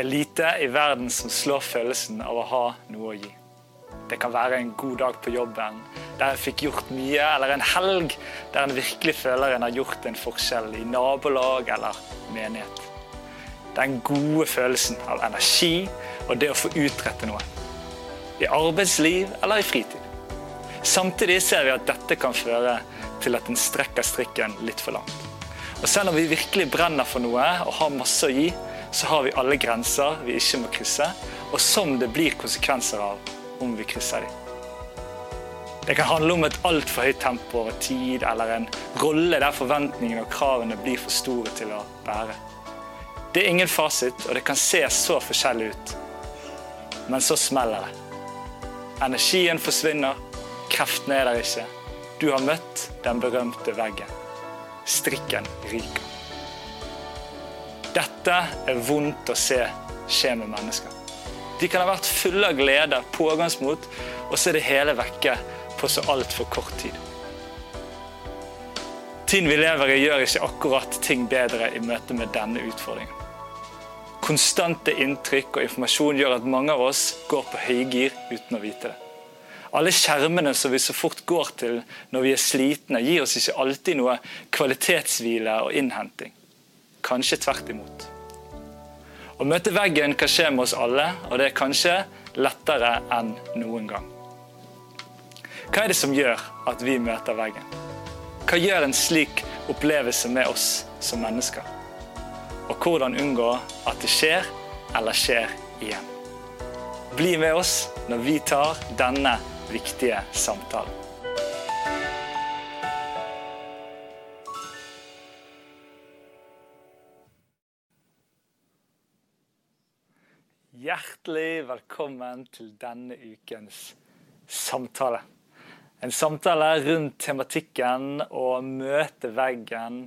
Er lite i verden som slår følelsen av å ha noe å gi. Det kan være en god dag på jobben der en fikk gjort mye, eller en helg der en virkelig føler en har gjort en forskjell i nabolag eller menighet. Den gode følelsen av energi og det å få utrette noe. I arbeidsliv eller i fritid. Samtidig ser vi at dette kan føre til at en strekker strikken litt for langt. Og Selv om vi virkelig brenner for noe og har masse å gi, så har vi alle grenser vi ikke må krysse, og som det blir konsekvenser av om vi krysser dem. Det kan handle om et altfor høyt tempo over tid, eller en rolle der forventningene og kravene blir for store til å bære. Det er ingen fasit, og det kan se så forskjellig ut. Men så smeller det. Energien forsvinner, kreftene er der ikke. Du har møtt den berømte veggen. Strikken ryker. Dette er vondt å se skje med mennesker. De kan ha vært fulle av glede, pågangsmot, og så er det hele vekke på så altfor kort tid. Tiden vi lever i, gjør ikke akkurat ting bedre i møte med denne utfordringen. Konstante inntrykk og informasjon gjør at mange av oss går på høygir uten å vite det. Alle skjermene som vi så fort går til når vi er slitne, gir oss ikke alltid noe kvalitetshvile og innhenting. Kanskje tvert imot. Å møte veggen kan skje med oss alle, og det er kanskje lettere enn noen gang. Hva er det som gjør at vi møter veggen? Hva gjør en slik opplevelse med oss som mennesker? Og hvordan unngå at det skjer eller skjer igjen? Bli med oss når vi tar denne viktige samtalen. Hjertelig velkommen til denne ukens samtale. En samtale rundt tematikken å møte veggen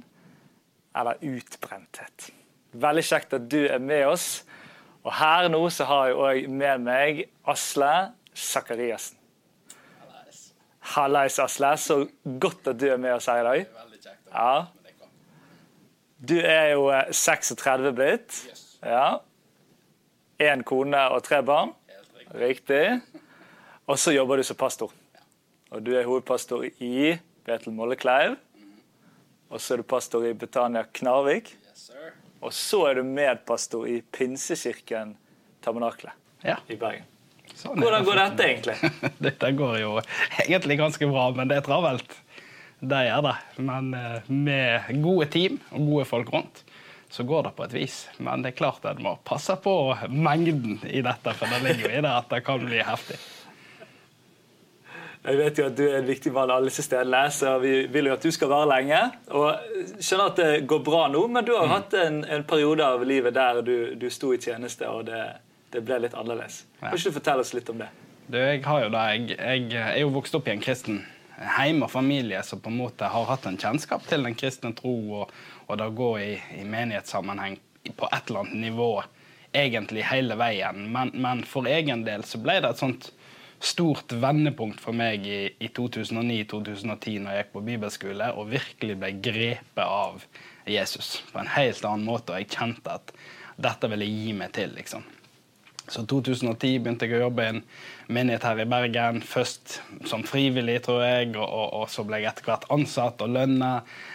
eller utbrenthet. Veldig kjekt at du er med oss. Og her nå så har jeg òg med meg Asle Sakariassen. Hallais, Asle. Så godt at du er med oss her i dag. Veldig kjekt. Ja. Du er jo 36 blitt. Ja. Én kone og tre barn. Riktig. Og så jobber du som pastor. Og du er hovedpastor i Betel Mollekleiv. Og så er du pastor i Betania Knarvik. Og så er du medpastor i Pinsekirken Tabernakle Ja. i Bergen. Sånn er Hvordan går dette egentlig? Dette går jo egentlig ganske bra, men det er travelt. Det gjør det. Men eh, med gode team og gode folk rundt, så går det på et vis. Men det er klart en må passe på mengden i dette, for det ligger jo i det at det kan bli heftig. Jeg vet jo at du er en viktig mann alle disse stedene, så vi vil jo at du skal være lenge. Og skjønner at det går bra nå, men du har hatt en, en periode av livet der du, du sto i tjeneste, og det, det ble litt annerledes. Ja. Kan ikke du fortelle oss litt om det? Du, jeg har jo det. Jeg, jeg er jo vokst opp i en kristen heim og familie som på en måte har hatt en kjennskap til den kristne tro og, og det går gå i, i menighetssammenheng på et eller annet nivå egentlig hele veien. Men, men for egen del så ble det et sånt stort vendepunkt for meg i, i 2009-2010 når jeg gikk på bibelskole og virkelig ble grepet av Jesus på en helt annen måte. Og jeg kjente at dette ville gi meg til. liksom. Så 2010 begynte jeg å jobbe i en menighet her i Bergen. Først som frivillig, tror jeg, og, og, og så ble jeg etter hvert ansatt og lønna.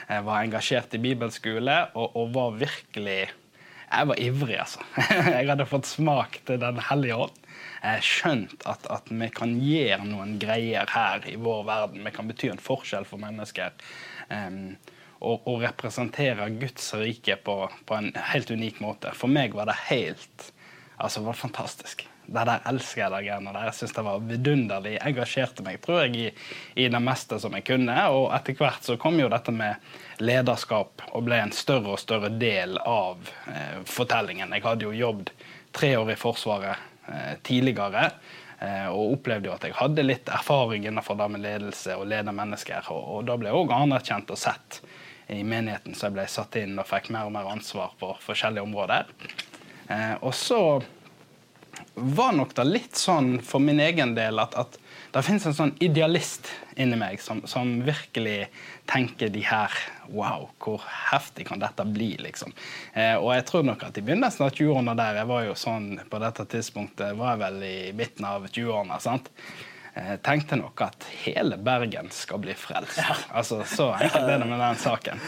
Jeg var engasjert i bibelskole og, og var virkelig Jeg var ivrig, altså. Jeg hadde fått smak til Den hellige ånd. Jeg skjønt at, at vi kan gjøre noen greier her i vår verden. Vi kan bety en forskjell for mennesker. Um, og, og representere Guds rike på, på en helt unik måte. For meg var det helt Altså, det var fantastisk. Det der elsker jeg. det og der. Jeg synes det var vidunderlig. Jeg engasjerte meg tror jeg, i, i det meste som jeg kunne. Og etter hvert så kom jo dette med lederskap og ble en større og større del av eh, fortellingen. Jeg hadde jo jobbet tre år i Forsvaret eh, tidligere. eh, Og opplevde jo at jeg hadde litt erfaring innenfor det med ledelse og lede mennesker. Og, og da ble jeg òg anerkjent og sett i menigheten, så jeg ble satt inn og fikk mer og mer ansvar på forskjellige områder. Eh, og så var nok det litt sånn for min egen del at, at det finnes en sånn idealist inni meg som, som, virkelig tenker de her Wow, hvor heftig kan dette bli, liksom. Eh, og jeg tror nok at i begynnelsen av 20-årene der Jeg var jo sånn på dette tidspunktet var jeg vel i midten av 20-årene. sant? Eh, tenkte nok at hele Bergen skal bli frelst. Ja. Altså, Så enkelt er det med den saken.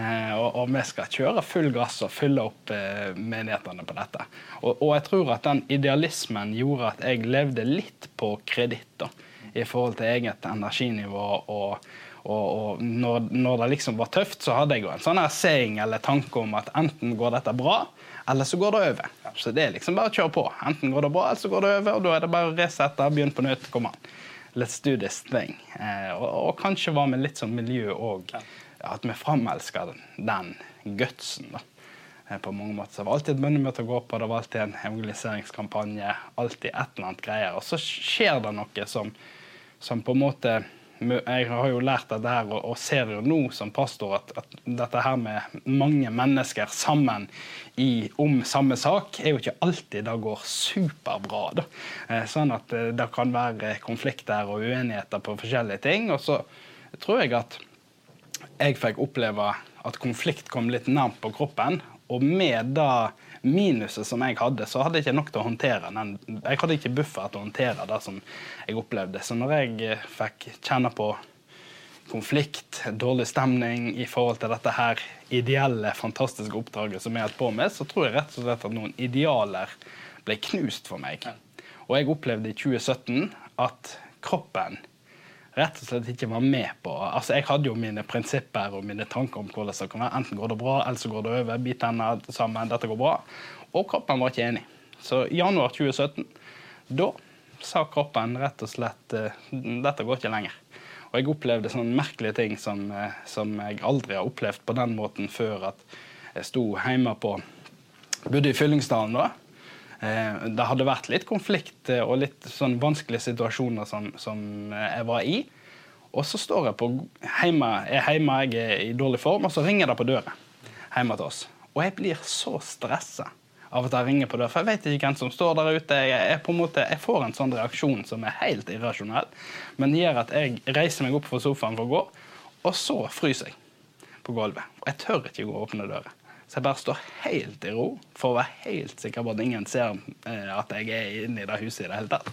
Eh, og, og, vi skal kjøre full gass og fylle opp eh, menighetene på dette. Og, og, jeg tror at den idealismen gjorde at jeg levde litt på kreditt i forhold til eget energinivå. og, og når, når, det liksom var tøft, så hadde jeg jo en sånn her saying eller tanke om at enten går dette bra, eller så går det over. Så det er liksom bare å kjøre på. Enten går det bra, eller så går det over, og da er det bare å resette, begynne på nytt. Kom an. Let's do this thing. Eh, og, kanskje var vi litt sånn miljø òg at vi framelsker den gutsen. da eh, på mange måter. Så det var alltid et bønnemøte å gå på, det var alltid en evangeliseringskampanje. alltid et eller annet greier. Og så skjer det noe som, som på en måte Jeg har jo lært dette her, og, og ser jo nå som pastor at, at, dette her med mange mennesker sammen i, om samme sak, er jo ikke alltid det går superbra. Da. Eh, sånn at eh, det kan være konflikter og uenigheter på forskjellige ting. Og så tror jeg at jeg fikk oppleve at konflikt kom litt nærmt på kroppen. Og med det minuset som jeg hadde, så hadde jeg ikke nok til å håndtere den. Jeg hadde ikke buffer til å håndtere det som jeg opplevde. Så når jeg eh, fikk kjenne på konflikt, dårlig stemning i forhold til dette her ideelle, fantastiske oppdraget som jeg holdt på med, så tror jeg rett og slett at noen idealer ble knust for meg. Og jeg opplevde i 2017 at kroppen rett og slett ikke var med på Altså, Jeg hadde jo mine prinsipper og mine tanker om hvordan det kan være. Enten går det bra, eller så går det over. Bit tennene sammen, dette går bra. Og kroppen var ikke enig. Så i januar 2017, da sa kroppen rett og slett uh, dette går ikke lenger. Og jeg opplevde sånne merkelige ting som, uh, som jeg aldri har opplevd på den måten før. At jeg sto hjemme på Bodde i Fyllingsdalen da. Eh, det hadde vært litt konflikt eh, og litt sånn vanskelige situasjoner som, som eh, jeg var i. Og så står jeg på hjemme, er hjemme, jeg er i dårlig form, og så ringer det på døra hjemme til oss. Og jeg blir så stressa av at jeg ringer på døra, for jeg vet ikke hvem som står der ute. Jeg, en måte, jeg får en sånn reaksjon som er helt irrasjonell, men gjør at jeg reiser meg opp fra sofaen for å gå, og så fryser jeg på gulvet. Og jeg tør ikke gå og åpne døra. Så jeg bare står helt i ro for å være helt sikker på at ingen ser eh, at jeg er inne i det huset i det hele tatt.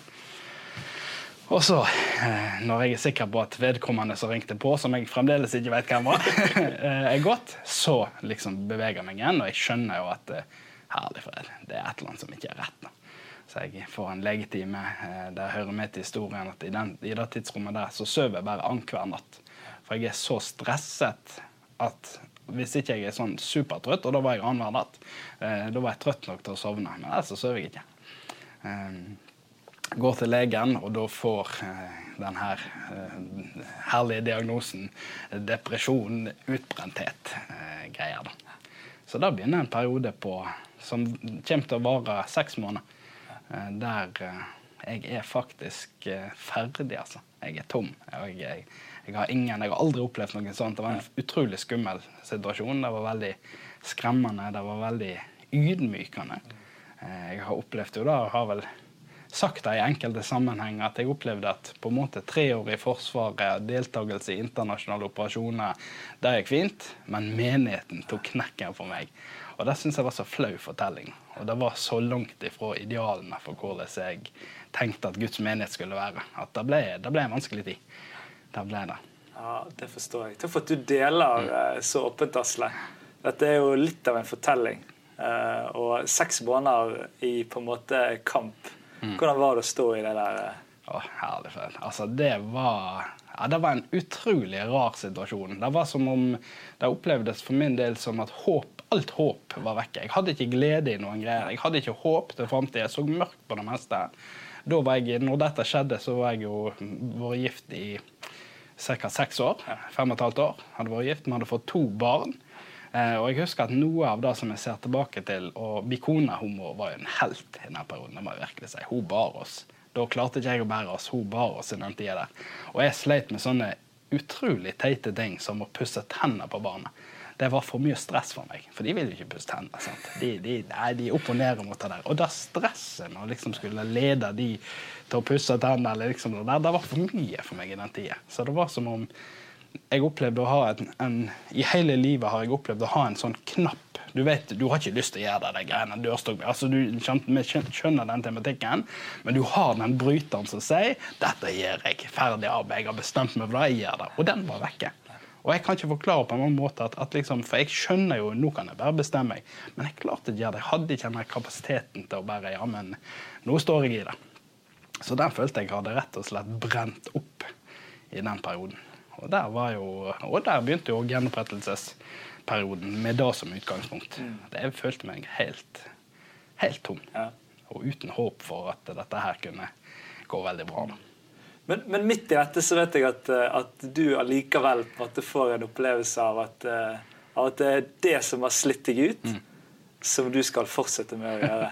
Og så, eh, når jeg er sikker på at vedkommende som ringte på, som jeg fremdeles ikke vet hvem var, eh, er gått, så liksom beveger jeg meg igjen, og jeg skjønner jo at herlig fred, det er et eller annet som ikke er rett. Da. Så jeg får en legetime. Det hører med til historien at i, den, i det tidsrommet der så sover jeg bare annenhver natt. For jeg er så stresset at hvis ikke jeg er sånn supertrøtt, og da var jeg annenhver natt. Eh, da var jeg trøtt nok til å sovne, men ellers så sover jeg ikke. Eh, går til legen, og da får eh, den her eh, herlige diagnosen depresjon, utbrenthet, eh, greier. da. Så da begynner en periode på, som kommer til å vare seks måneder, eh, der jeg er faktisk ferdig, altså. Jeg er tom. Jeg, jeg, jeg har, ingen, jeg har aldri opplevd noe sånt. Det var en utrolig skummel situasjon. Det var veldig skremmende. Det var veldig ydmykende. Eh, jeg har opplevd jo det, og har vel sagt det i enkelte sammenhenger, at jeg opplevde at på en måte tre år i Forsvaret, deltakelse i internasjonale operasjoner, det gikk fint, men menigheten tok knekken for meg. Og det syns jeg var så flau fortelling. Og det var så langt ifra idealene for hvordan jeg tenkte at Guds menighet skulle være, at det ble, det ble en vanskelig tid. Det ble det. Ja, Det forstår jeg. Takk for at du deler mm. Eh, så åpent, Asle. Dette er jo litt av en fortelling. Uh, og seks måneder i på en måte kamp. Mm. Hvordan var det å stå i det der? Eh? Å, herlig fred. Altså, det var ja, Det var en utrolig rar situasjon. Det var som om det opplevdes for min del som at håp, alt håp var vekke. Jeg hadde ikke glede i noen greier. Jeg hadde ikke håp til framtida. Jeg så mørkt på det meste. Da var jeg, når dette skjedde, så var jeg jo vært gift i ca. seks år. Fem og et halvt år. Hadde vært gift, Vi hadde fått to barn. Eh, og jeg husker at noe av det som jeg ser tilbake til Og min kone var jo en helt i denne perioden. det må jeg virkelig si. Hun bar oss. Da klarte ikke jeg å bære oss. Hun bar oss i den tida der. Og jeg sleit med sånne utrolig teite ting som å pusse tennene på barna. Det var for mye stress for meg. For de vil jo ikke pusse tennene. sant? De, de, nei, de opponerer mot det der. Og da stresset når liksom skulle lede de til å pusse tennene, eller liksom det der, det var for mye for meg i den tida. Så det var som om jeg opplevde å ha en, en, I hele livet har jeg opplevd å ha en sånn knapp. Du vet, du har ikke lyst til å gjøre det, de greiene dørstokk. Altså, du skjønner den tematikken, men du har den bryteren som sier 'Dette gjør jeg. Ferdig arbeid. Jeg har bestemt meg for det. Jeg gjør det.' Og den var vekke. Og jeg kan ikke forklare på en annen måte at, at liksom, For jeg skjønner jo nå kan jeg bare bestemme meg, men jeg klarte ikke det. Jeg hadde ikke den kapasiteten til å bare Ja, men nå står jeg i det. Så den følte jeg hadde rett og slett brent opp i den perioden. Og der, var jo, og der begynte jo gjenopprettelsesperioden med det som utgangspunkt. Mm. Jeg følte meg helt, helt tom. Ja. Og uten håp for at dette her kunne gå veldig bra. Men, men, midt i dette så vet jeg at, at du allikevel får en opplevelse av at, eh, av at det er det som har slitt deg ut. Mm som du skal fortsette med å gjøre.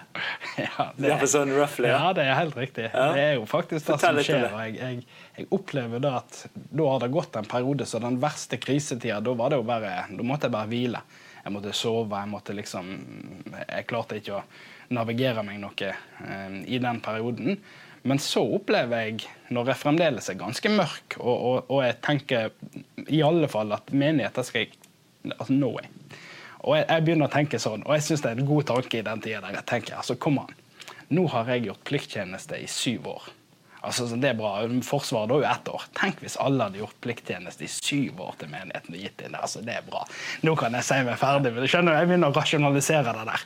ja, det er, sånn roughly, ja. ja, det er helt riktig. Ja. Det er jo faktisk det som skjer. jeg, jeg, jeg, opplever da at da har det gått en periode, så den verste krisetida, da var det jo bare Da måtte jeg bare hvile. Jeg måtte sove. Jeg måtte liksom Jeg klarte ikke å navigere meg noe eh, i den perioden. Men så opplever jeg, når jeg fremdeles er ganske mørk, og, og, og jeg tenker i alle fall at menigheter skal Altså, no way. Og jeg, jeg, begynner å tenke sånn, og jeg syns det er en god tanke i den tida der jeg tenker altså, kom an. Nå har jeg gjort plikttjeneste i syv år. Altså, Det er bra. Forsvaret er jo ett år. Tenk hvis alle hadde gjort plikttjeneste i syv år til menigheten. og gitt inn. Altså, Det er bra. Nå kan jeg si meg ferdig Men. Skjønner Jeg begynner å rasjonalisere det der.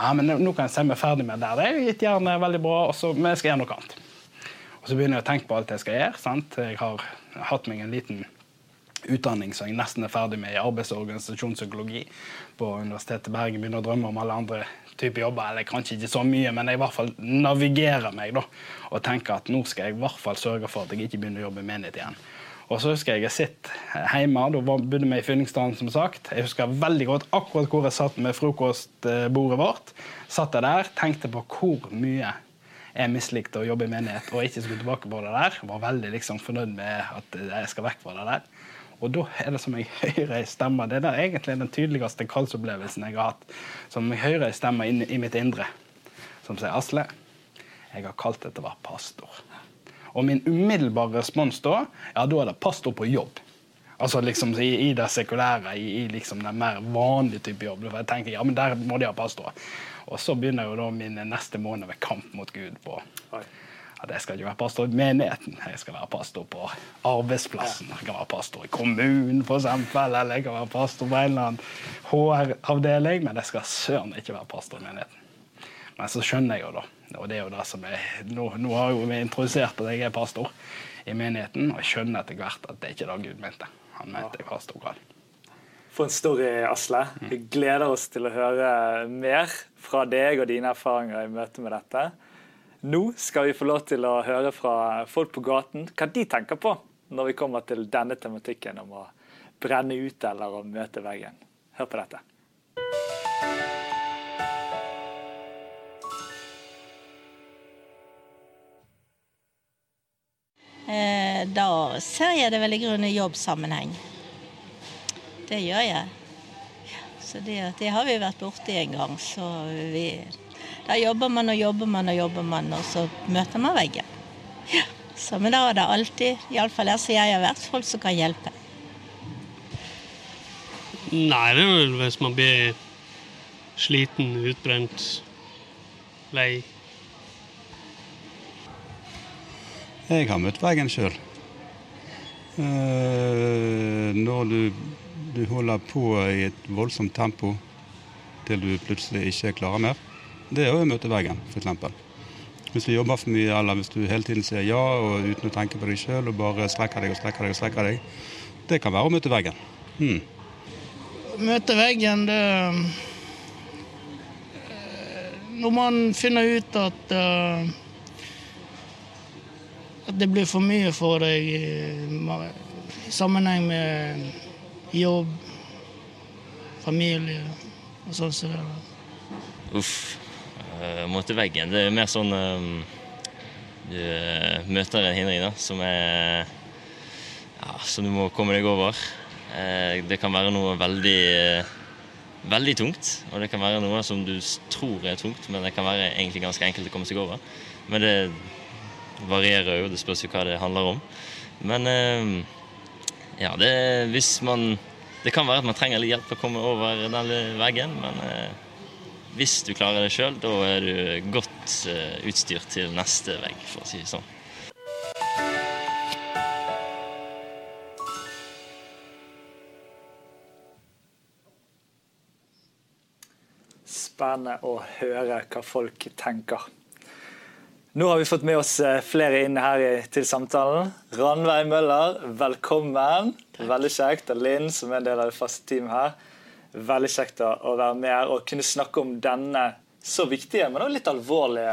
Ja, men nå kan jeg se meg ferdig med det. Det er gitt gjerne veldig bra, også, men jeg skal gjøre noe annet. Og så begynner jeg å tenke på alt jeg skal gjøre. sant? Jeg har hatt meg en liten utdanning som jeg nesten er ferdig med i arbeids- og organisasjonspsykologi på Universitetet i Bergen. Begynner å drømme om alle andre typer jobber. Eller kanskje ikke så mye, men jeg i hvert fall navigerer meg da, og tenker at nå skal jeg i hvert fall sørge for at jeg ikke begynner å jobbe i menighet igjen. Og så husker jeg jeg sitter hjemme. Da bodde vi i Fyllingsdalen, som sagt. Jeg husker veldig godt akkurat hvor jeg satt med frokostbordet vårt. Satt jeg der, tenkte på hvor mye jeg mislikte å jobbe i menighet og ikke skulle tilbake på det der. Var veldig liksom fornøyd med at jeg skal vekk fra det der. Og da er det som jeg hører ei stemme. Det er egentlig den tydeligste kallsopplevelsen jeg har hatt. Som jeg hører ei stemme i mitt indre som sier Asle, jeg har kalt deg til å være pastor. Og min umiddelbare respons da, ja, da er det pastor på jobb. Altså liksom i, i det sekulære, i, i, liksom den mer vanlige type jobb. For jeg tenker, ja, men der må de ha pastor. Og så begynner jo da min neste måned med kamp mot Gud på at jeg skal ikke være pastor i menigheten. Jeg skal være pastor på arbeidsplassen. Jeg kan være pastor i kommunen, f.eks. Eller jeg kan være pastor på en eller annen HR-avdeling. Men jeg skal søren ikke være pastor i menigheten. Men så skjønner jeg jo, da. Og det er jo det som er, nå, nå har jo vi introdusert at jeg er pastor i menigheten, og jeg skjønner etter hvert at det er ikke det Gud mente. Han mente jeg pastorgrad. For en story, Asle. Vi gleder oss til å høre mer fra deg og dine erfaringer i møte med dette. Nå skal vi få lov til å høre fra folk på gaten hva de tenker på når vi kommer til denne tematikken om å brenne ut eller å møte veggen. Hør på dette. Da ser jeg det vel i grunnen i jobbsammenheng. Det gjør jeg. Så det, det har vi vært borti en gang, så vi da jobber man og jobber man og jobber man, og så møter man veggen. Ja. Så, men da er det alltid, iallfall her som jeg har vært, folk som kan hjelpe. Nei, det er vel hvis man blir sliten, utbrent, lei. Jeg har møtt veggen sjøl. Eh, når du, du holder på i et voldsomt tempo til du plutselig ikke klarer mer det er å møte veggen, f.eks. Hvis du jobber for mye, eller hvis du hele tiden sier ja og uten å tenke på deg sjøl og bare strekker deg og strekker deg og strekker deg, det kan være å møte veggen. Hmm. Møte veggen, det eh, Når man finner ut at uh, det blir for mye for deg i sammenheng med jobb, familie og sånn som det er Uff uh, mot veggen. Det er mer sånn du møter en hindring da, som er ja, som du må komme deg over. Eh, det kan være noe veldig, eh, veldig tungt, og det kan være noe som du tror er tungt, men det kan være egentlig ganske enkelt å komme seg over. Men det varierer jo, det spørs jo hva det handler om. Men eh, ja, det, hvis man Det kan være at man trenger litt hjelp til å komme over den veggen, men eh, hvis du klarer det sjøl, da er du godt eh, utstyrt til neste vegg, for å si det sånn. Spennende å høre hva folk tenker. Nå har vi fått med oss eh, flere inn her til samtalen. Ranveig Møller, velkommen. Veldig kjekt. Og Linn, som er en del av det faste teamet her. Veldig kjekt å være med her og kunne snakke om denne så viktige, men også litt alvorlige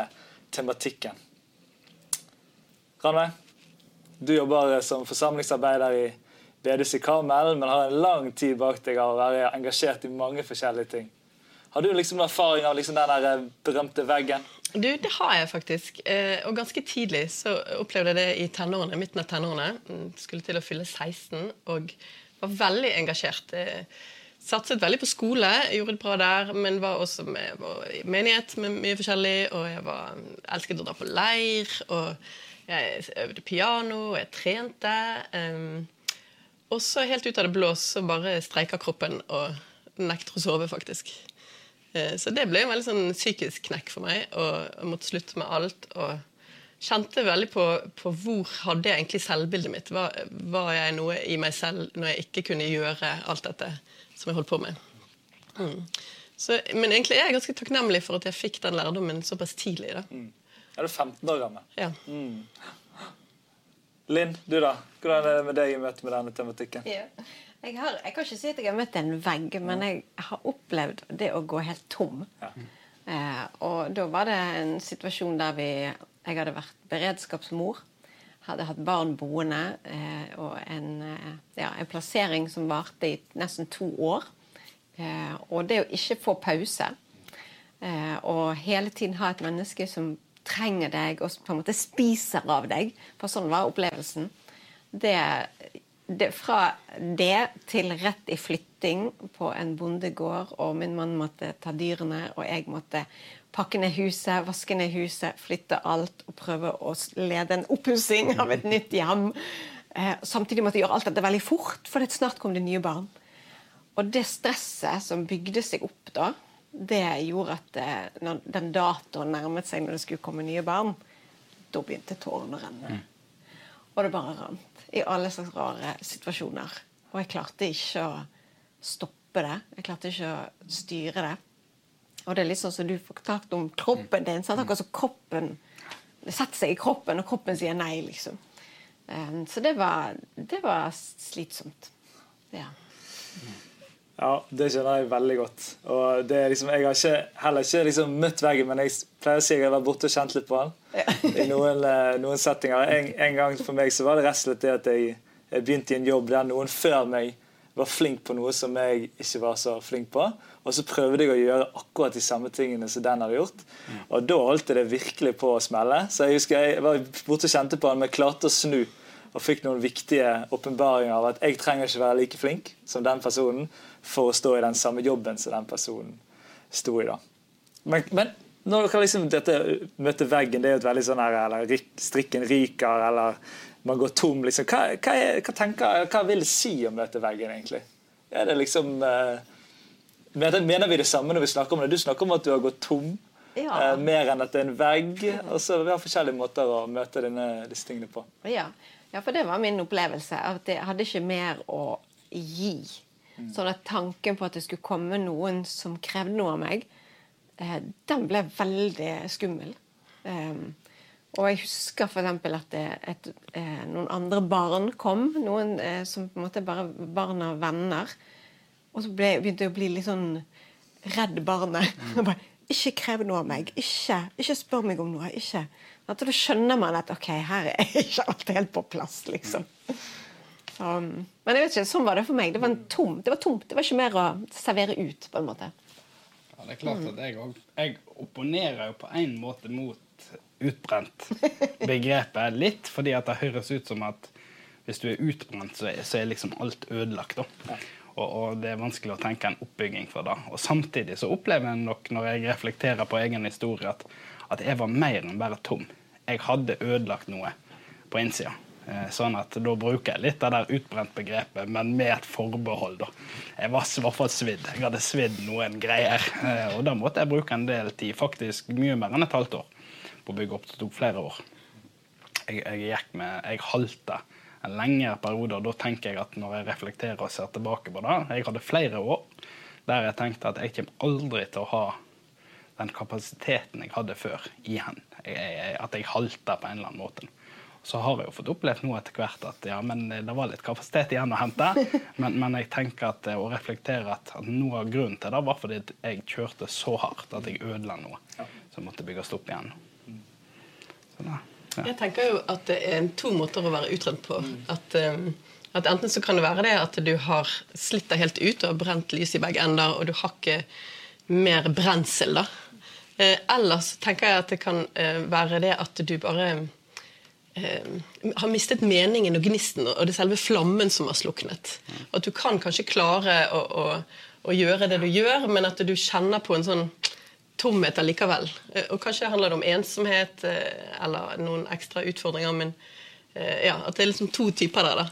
tematikken. Ranveig, du jobber som forsamlingsarbeider i bedehuset i Karmel, men har en lang tid bak deg av å være engasjert i mange forskjellige ting. Har du liksom erfaring av liksom den der berømte veggen? Du, det har jeg faktisk. Eh, og ganske tidlig så opplevde jeg det i tenårene, midten av tenårene. Mm, Skulle til å fylle 16 og var veldig engasjert. Jeg Satset veldig på skole, gjorde det bra der, men var også med var i menighet med mye forskjellig. Og jeg var, elsket å dra på leir, og jeg øvde piano, og jeg trente. em, og så helt ut av det blå så bare streika kroppen og nekter å sove, faktisk. Eh, Så det ble en veldig sånn psykisk knekk for meg, og jeg måtte slutte med alt. og kjente veldig på, på hvor hadde jeg egentlig selvbildet mitt. Var, var jeg noe i meg selv når jeg ikke kunne gjøre alt dette som jeg holdt på med? Mm. Så, men egentlig er jeg ganske takknemlig for at jeg fikk den lærdommen såpass tidlig. da. Er du 15 år gammel? Ja. Linn, du da? Hvordan er det med deg i møte med denne tematikken? Ja. Jeg, har, jeg kan ikke si at jeg har møtt en vegg, men jeg har opplevd det å gå helt tom. Eh, og da var det en situasjon der vi Jeg hadde vært beredskapsmor. Hadde hatt barn boende. Eh, og en, eh, ja, en plassering som varte i nesten to år. Eh, og det å ikke få pause, eh, og hele tiden ha et menneske som trenger deg og på en måte spiser av deg, for sånn var opplevelsen, det, det, fra det til rett i flytting på en bondegård, og min mann måtte ta dyrene, og jeg måtte pakke ned huset, vaske ned huset, flytte alt og prøve å lede en oppussing av et nytt hjem. Eh, samtidig måtte jeg gjøre alt dette veldig fort, for snart kom det nye barn. Og det stresset som bygde seg opp da, det gjorde at eh, når den datoen nærmet seg når det skulle komme nye barn, da begynte tårene å renne. Og det bare rant i alle slags rare situasjoner. Og jeg klarte ikke å stoppe det. Jeg klarte ikke å styre det. Og det er litt sånn som du fortalte om kroppen din. Sant? Akkurat som kroppen Det setter seg i kroppen, og kroppen sier nei, liksom. Um, så det var, det var slitsomt. Ja. Ja, det skjønner jeg veldig godt. Og det er liksom, jeg har ikke, heller ikke liksom møtt veggen, men jeg pleier å si at jeg har vært borte og kjent litt på den. I noen, eh, noen settinger. En, en gang for meg så var det rett og slett det at jeg, jeg begynte i en jobb der noen før meg var flink på noe som jeg ikke var så flink på. Og så prøvde jeg å gjøre akkurat de samme tingene som den hadde gjort. Og da holdt det virkelig på å smelle. Så jeg husker jeg var borte og kjente på den, men klarte å snu. Og fikk noen viktige åpenbaringer av at jeg trenger ikke være like flink som den personen for å stå i den samme jobben som den personen sto i. da. Men, men når dere liksom dette møter veggen, det er jo et veldig sånn her eller strikken ryker, eller man går tom, liksom. Hva, hva, er, hva, tenker, hva vil det si å møte veggen, egentlig? Er det liksom eh, mener, mener vi det samme når vi snakker om det? Du snakker om at du har gått tom. Ja. eh, mer enn at det er en vegg. Og så Vi har forskjellige måter å møte denne, disse tingene på. Ja. Ja, for det var min opplevelse. At jeg hadde ikke mer å gi. Sånn at tanken på at det skulle komme noen som krevde noe av meg, eh, den ble veldig skummel. Um, og jeg husker f.eks. at det, et, eh, noen andre barn kom. Noen eh, som på en måte bare barn av venner. Og så ble, begynte jeg å bli litt sånn redd barnet. Bare, ikke krev noe av meg. Ikke, ikke spør meg om noe. ikke. At da skjønner man at ok, her er ikke alt helt på plass, liksom. Um, men jeg vet ikke, sånn var det for meg. Det var, en tom, det var tomt. Det var ikke mer å servere ut, på en måte. Ja, det er klart at jeg, jeg opponerer jo på en måte mot utbrent begrepet litt, fordi at det høres ut som at hvis du er utbrent, så er, så er liksom alt ødelagt. da. Og, og det er vanskelig å tenke en oppbygging for det. Og samtidig så opplever jeg nok, når jeg reflekterer på egen historie, at, at jeg var mer enn bare tom. Jeg hadde ødelagt noe på innsida. Eh, Sånn at Da bruker jeg litt av det utbrent-begrepet, men med et forbehold. da. Jeg var i hvert fall svidd. Jeg hadde svidd noen greier. Eh, Og da måtte jeg bruke en del tid, faktisk mye mer enn et halvt år, på å bygge opp. Det tok flere år. Jeg, jeg gikk med Jeg halte en lengre periode, og da tenker jeg at når jeg reflekterer og ser tilbake på det Jeg hadde flere år der jeg tenkte at jeg kommer aldri til å ha den kapasiteten jeg hadde før, igjen. Jeg, jeg, at jeg halter på en eller annen måte. Så har jeg jo fått opplevd nå etter hvert at ja, men det var litt kapasitet igjen å hente. Men, men jeg tenker at, å reflektere at, at noe av grunnen til det var fordi jeg kjørte så hardt at jeg ødela noe som måtte bygges opp igjen. Så da. Jeg tenker jo at det er to måter å være utrent på. At, um, at Enten så kan det være det at du har slitt deg helt ut og har brent lys i begge ender, og du har ikke mer brensel. da. Eh, eller så tenker jeg at det kan eh, være det at du bare eh, har mistet meningen og gnisten, og det selve flammen som har sluknet. At du kan kanskje klare å, å, å gjøre det du gjør, men at du kjenner på en sånn tomhet allikevel. Eh, Og kanskje handler det om ensomhet eh, eller noen ekstra utfordringer, men eh, ja, at det er liksom to typer der, da.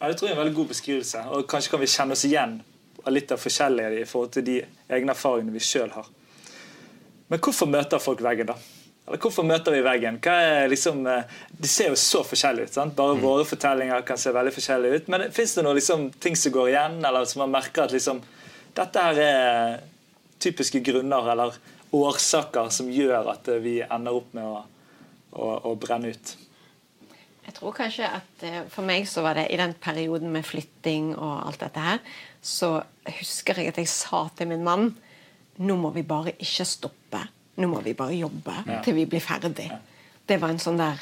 Ja, det tror jeg er en veldig god beskrivelse. Og kanskje kan vi kjenne oss igjen av litt av forskjellige i forhold til de egne erfaringene vi sjøl har. Men hvorfor møter folk veggen, da? Eller hvorfor møter vi veggen? Hva er liksom, De ser jo så forskjellige ut. sant? Bare våre fortellinger kan se veldig forskjellige ut. Men fins det noen liksom, ting som går igjen, eller som man merker at liksom, dette her er typiske grunner eller årsaker som gjør at eh, vi ender opp med å, å, å brenne ut? Jeg tror kanskje at eh, For meg så var det i den perioden med flytting og alt dette her, så husker jeg at jeg sa til min mann nå må vi bare ikke stoppe. Nå må vi bare jobbe Ja. til vi blir ferdig. Det var en sånn der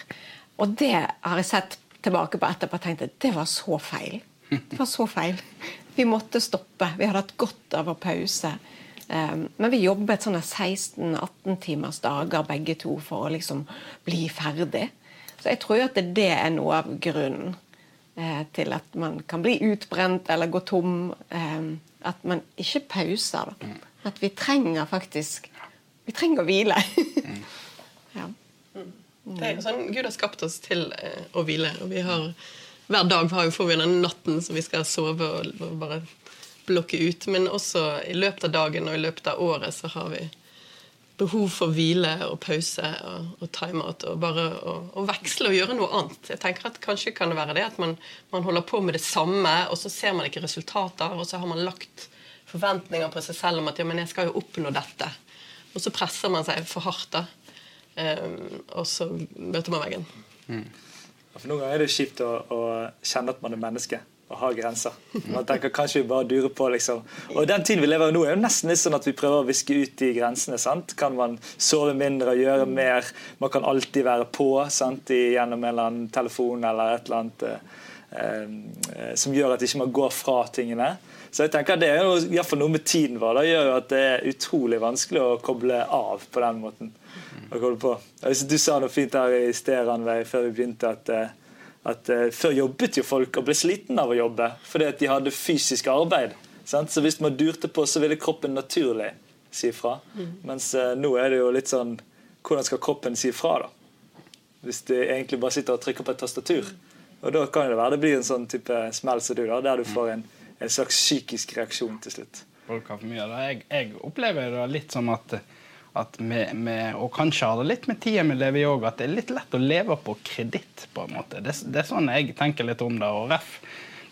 Og det har jeg sett tilbake på etterpå og tenkt at det var så feil. Det var så feil. Vi måtte stoppe. Vi hadde hatt godt av å pause. Um, men vi jobbet sånne 16-18 timers dager begge to for å liksom bli ferdig. Så jeg tror jo at det er noe av grunnen eh, til at man kan bli utbrent eller gå tom. Eh, at man ikke pauser. Da. At vi trenger faktisk Vi trenger å hvile. ja. Det er jo sånn Gud har skapt oss til eh, å hvile. Og vi har, hver dag har vi får vi den natten som vi skal sove og, og bare blokke ut. Men også i løpet av dagen og i løpet av året så har vi behov for hvile og pause og, og time-out. Og bare å, å veksle og gjøre noe annet. Jeg tenker at Kanskje kan det være det at man, man holder på med det samme, og så ser man ikke resultater, og så har man lagt forventninger på seg selv om at ja, men jeg skal jo oppnå dette. Og så presser man seg for hardt, da. Um, og så møter man veggen. Mm. For Noen ganger er det kjipt å, å kjenne at man er menneske og ha grenser. Man tenker kanskje vi bare durer på liksom. Og Den tiden vi lever i nå, er jo nesten litt sånn at vi prøver å viske ut de grensene. sant? Kan man sove mindre, og gjøre mer? Man kan alltid være på sant? Gjennom en eller annen telefon eller et eller annet eh, eh, som gjør at ikke man går fra tingene. Så jeg tenker Det er jo fall noe med tiden vår. Det gjør jo at det er utrolig vanskelig å koble av på den måten. Å koble på. Synes Du sa noe fint her i sted, Ranveig, før vi begynte, at, eh, at eh, før jobbet jo folk og ble sliten av å jobbe fordi at de hadde fysisk arbeid. Sant? Så hvis man durte på, så ville kroppen naturlig si fra. Mens eh, nå er det jo litt sånn Hvordan skal kroppen si fra, da? Hvis de egentlig bare sitter og trykker på et tastatur. Og da kan det være det blir en sånn type smell som du, da, der du får en, en slags psykisk reaksjon til slutt. Folk har for mye av det. Jeg, jeg opplever det litt som at, at vi, vi, og kanskje har det litt med tida vi lever i òg, at det er litt lett å leve på kreditt. på en måte. Det, det er sånn jeg tenker litt om det. og ref.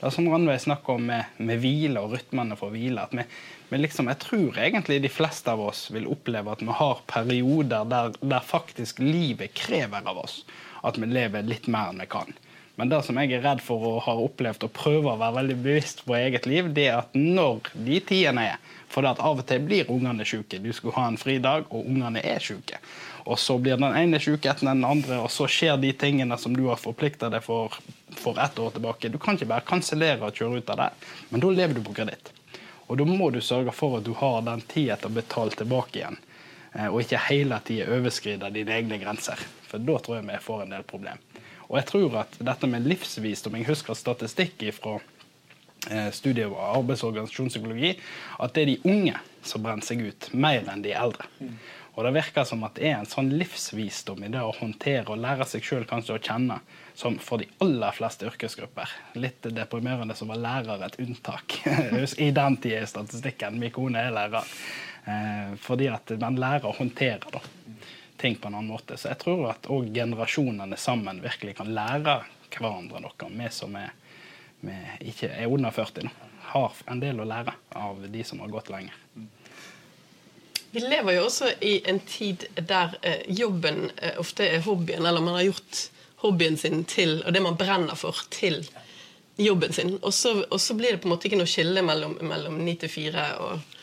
Det er som Randveig snakker om med, med hvile og rytmene for hvile. at vi, vi liksom, Jeg tror egentlig de fleste av oss vil oppleve at vi har perioder der, der faktisk livet krever av oss at vi lever litt mer enn vi kan. Men det som jeg er redd for og har opplevd og prøver å være veldig bevisst på eget liv, det er at når de tidene er For av og til blir ungene syke. Du skulle ha en fridag, og ungene er syke. Og så blir den ene syk etter den andre, og så skjer de tingene som du har forplikta deg for for ett år tilbake. Du kan ikke bare kansellere og kjøre ut av det, men da lever du på kreditt. Og da må du sørge for at du har den tida til å betale tilbake igjen. eh, Og ikke hele tida overskride dine egne grenser. For da tror jeg vi får en del problem. Og jeg tror at dette med livsvisdom Jeg husker statistikk fra eh, studiet av arbeids- og organisasjonspsykologi at det er de unge som brenner seg ut, mer enn de eldre. Og det virker som at det er en sånn livsvisdom i det å håndtere og lære seg sjøl kanskje å kjenne, som for de aller fleste yrkesgrupper. Litt deprimerende som var lærer et unntak i den tida i statistikken. Min kone er lærer. Eh, fordi at man lærer å håndtere da, ting på en annen måte. Så jeg tror at òg generasjonene sammen virkelig kan lære hverandre noe. Vi som er, vi ikke er under 40 nå, har en del å lære av de som har gått lenger. Vi lever jo også i en tid der eh, jobben eh, ofte er hobbyen, eller man har gjort hobbyen sin til, og det man brenner for, til jobben sin. Og så, blir det på en måte ikke noe skille mellom, mellom 9 til 4 og,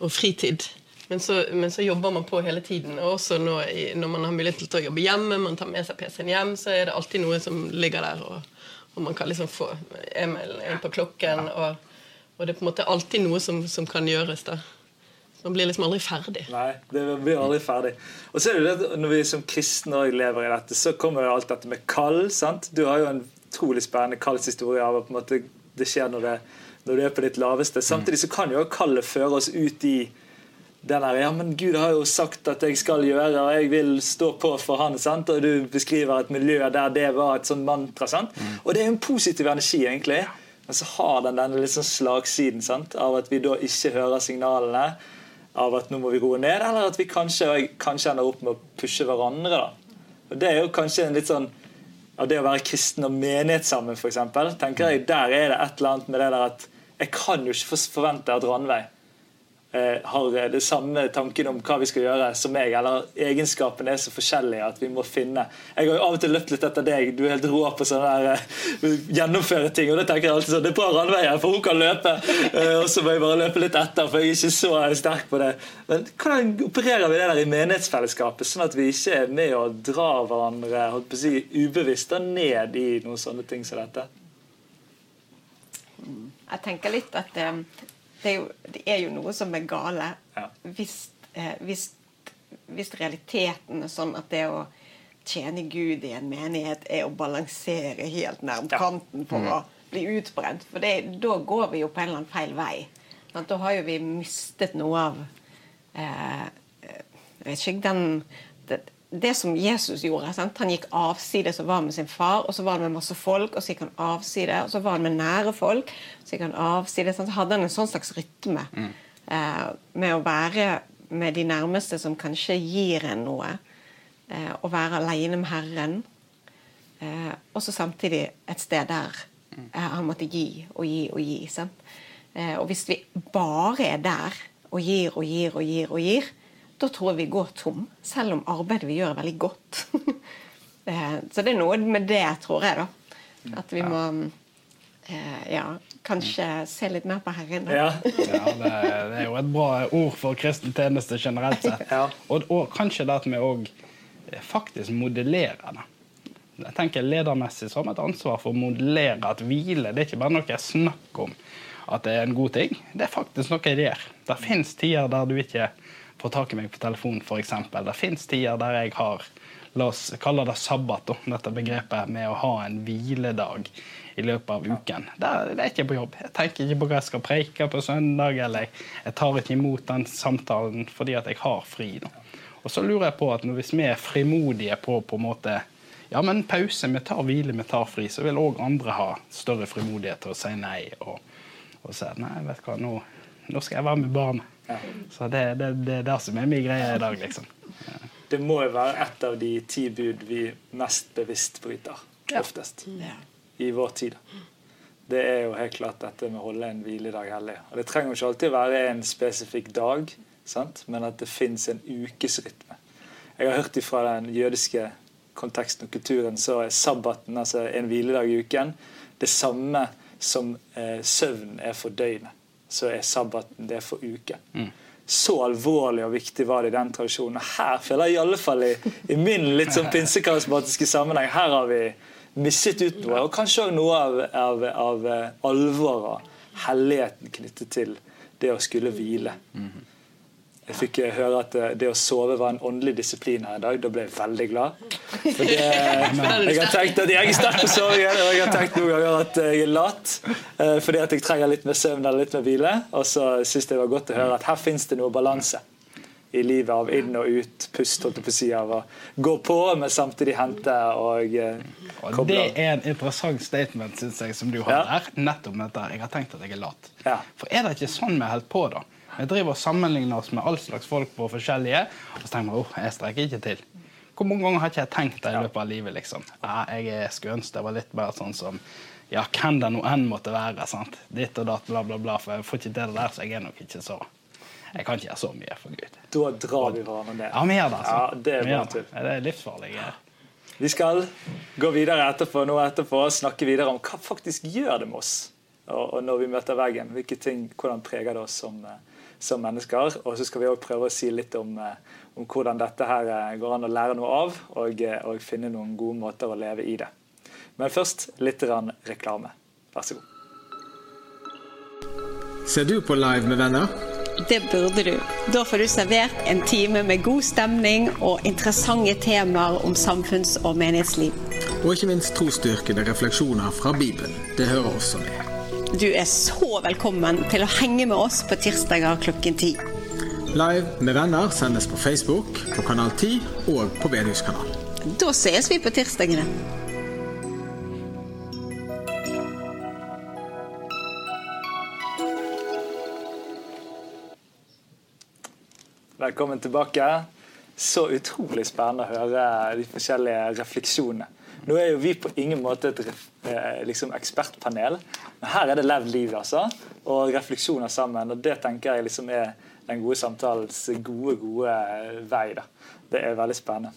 og fritid. Men så, men så, jobber man på hele tiden. Og også nå, i, når man har mulighet til å jobbe hjemme, man tar med seg PC-en hjem, så er det alltid noe som ligger der. Og, og man kan liksom få e-mailen inn på klokken. Og, og, det er på en måte alltid noe som, som kan gjøres. da. Man blir liksom aldri ferdig. Nei, det blir aldri ferdig. Og så er det det Når vi som kristne lever i dette, så kommer jo alt dette med kall. sant? Du har jo en utrolig spennende kallshistorie av at på en måte det skjer når, det, når du er på ditt laveste. Samtidig så kan jo kallet føre oss ut i den der, ja, men Gud har jo sagt at jeg skal gjøre, og jeg vil stå på for han, sant? og du beskriver et miljø der det var et sånn mantra. sant? Mm. Og det er en positiv energi, egentlig. Men så har den denne sånn slagsiden sant? av at vi da ikke hører signalene av at nå må vi roe ned, eller at vi kanskje, kanskje ender opp med å pushe hverandre. da. Og Det er jo kanskje en litt sånn av det å være kristen og menighet sammen, f.eks. tenker jeg, Der er det et eller annet med det der at jeg kan jo ikke forvente at Ranveig har eh, det samme tanken om hva vi skal gjøre som meg, eller egenskapene er så forskjellige at vi må finne Jeg har jo av og til løpt litt etter deg. Du er helt rå på sånn der uh, gjennomføre ting. Og da tenker jeg alltid sånn Det er bra Ranveig for hun kan løpe. Uh, og så må jeg bare løpe litt etter, for jeg er ikke så sterk på det. Men hvordan opererer vi det der i menighetsfellesskapet, sånn at vi ikke er med og drar hverandre holdt på å si, ubevisst ned i noen sånne ting som dette? Jeg tenker litt at um det er, jo, det er jo noe som er gale. Ja. Hvis, eh, hvis, hvis, realiteten er sånn at det å tjene Gud i en menighet er å balansere helt nærmt kanten for mm. å bli utbrent. For det, da går vi jo på en eller annen feil vei. Sånn, da har jo vi mistet noe av eh, Jeg vet ikke den det, som Jesus gjorde. Sant? Han gikk avsides og var med sin far, og så var han med masse folk, og så gikk han avside, og så var han med nære folk, så gikk han avside. Så hadde han en sånn slags rytme mm. eh, med å være med de nærmeste som kanskje gir en noe, eh, og være alene med Herren. Eh, og så samtidig et sted der eh, han måtte gi og gi og gi. Eh, og hvis vi bare er der og gir og gir og gir og gir, da tror jeg vi går tom. Selv om arbeidet vi gjør, er veldig godt. Så det er noe med det, tror jeg, da. At vi må eh, ja, kanskje se litt mer på Herren. Ja. ja det, er jo et bra ord for kristen tjeneste generelt sett. Ja. Og, og, kanskje det at vi òg faktisk modellerer det. Jeg tenker Ledermessig så har vi et ansvar for å modellere at hvile det er ikke bare noe jeg snakker om at det er en god ting. Det er faktisk noe jeg gjør. Det fins tider der du ikke få tak i meg på telefon, f.eks. Det fins tider der jeg har La oss kalle det sabbat, dette begrepet med å ha en hviledag i løpet av uken. Det er ikke på jobb. Jeg tenker ikke på hva jeg skal preike på søndag, eller jeg tar ikke imot den samtalen fordi at jeg har fri. Da. Og så lurer jeg på at Hvis vi er frimodige på på en måte ja, men pause, vi tar hvile, vi tar fri, så vil òg andre ha større frimodighet til å si nei og, og si nei, vet du hva, nå, nå skal jeg være med barnet. Så det, det, det, er det som er min greie i dag, liksom. Ja. Det må jo være et av de ti bud vi mest bevisst bryter. Oftest. I vår tid. Det er jo helt klart dette med å holde en hviledag hellig. Og Det trenger jo ikke alltid være en spesifikk dag, sant? men at det fins en ukesrytme. Jeg har hørt fra den jødiske konteksten og kulturen så er sabbaten, altså en hviledag i uken, det samme som eh, søvn er for døgnet så er sabbaten det for uke. Mm. Så alvorlig og viktig var det i den tradisjonen. Her føler jeg i alle fall i, i min litt sånn pinsekarismatiske sammenheng her har vi misset ut noe. Og kanskje òg noe av, av, av eh, alvoret, helligheten knyttet til det å skulle hvile. Mm. Jeg fikk eh, høre at eh, det å sove var en åndelig disiplin her i dag. Da ble jeg veldig glad. For det, jeg har tenkt at jeg er sterk på sovingen, og jeg har tenkt noen ganger at jeg er lat eh, fordi at jeg trenger litt mer søvn eller litt mer hvile. Og så syns jeg det var godt å høre at her fins det noe balanse i livet av inn og ut, pust, holdt jeg på å si, av å gå på, men samtidig hente og eh, koble det er en interessant statement synes jeg, som du har Ja. der. Nettopp dette. Jeg har tenkt at jeg er lat. Ja. For er det ikke sånn vi holder på, da? Vi driver og sammenligner oss med all slags folk på forskjellige, og så tenker vi oh, jeg strekker ikke til. Hvor mange ganger har ikke jeg tenkt det i løpet av livet? liksom? Ja, jeg er- ønske det var litt mer sånn som ja, hvem det nå enn måtte være. sant? Ditt og datt, bla, bla, bla. For jeg får ikke til det der, så jeg er nok ikke så Jeg kan ikke gjøre så mye for Gud. Da drar vi hverandre ned. Ja, gjør det. altså. Ja, det er bra tull. det. Det er livsfarlig. Ja. Vi skal gå videre etterpå, nå etterpå og snakke videre om hva faktisk gjør det med oss og, og når vi møter veggen. Hvilke ting, Hvordan preger det oss som, eh, som mennesker. Og så skal vi også prøve å si litt om, eh, om hvordan dette her eh, går an å lære noe av, og, eh, og finne noen gode måter å leve i det. Men først litt reklame. Vær så god. Ser du på Live med venner? Det burde du. Da får du servert en time med god stemning og interessante temaer om samfunns- og menighetsliv. Og ikke minst trosstyrkende refleksjoner fra Bibelen. Det hører også med. Du er så velkommen til å henge med oss på tirsdager klokken ti. Live med venner sendes på Facebook, på Kanal 10 og på Bedehuskanalen. Da ses vi på tirsdagene. Velkommen tilbake. Så utrolig spennende å høre de forskjellige refleksjonene. Nå er jo vi på ingen måte et eh, liksom ekspertpanel, men her er det levd liv altså, og refleksjoner sammen. og Det tenker jeg liksom er den gode samtalens gode, gode vei. da. Det er veldig spennende.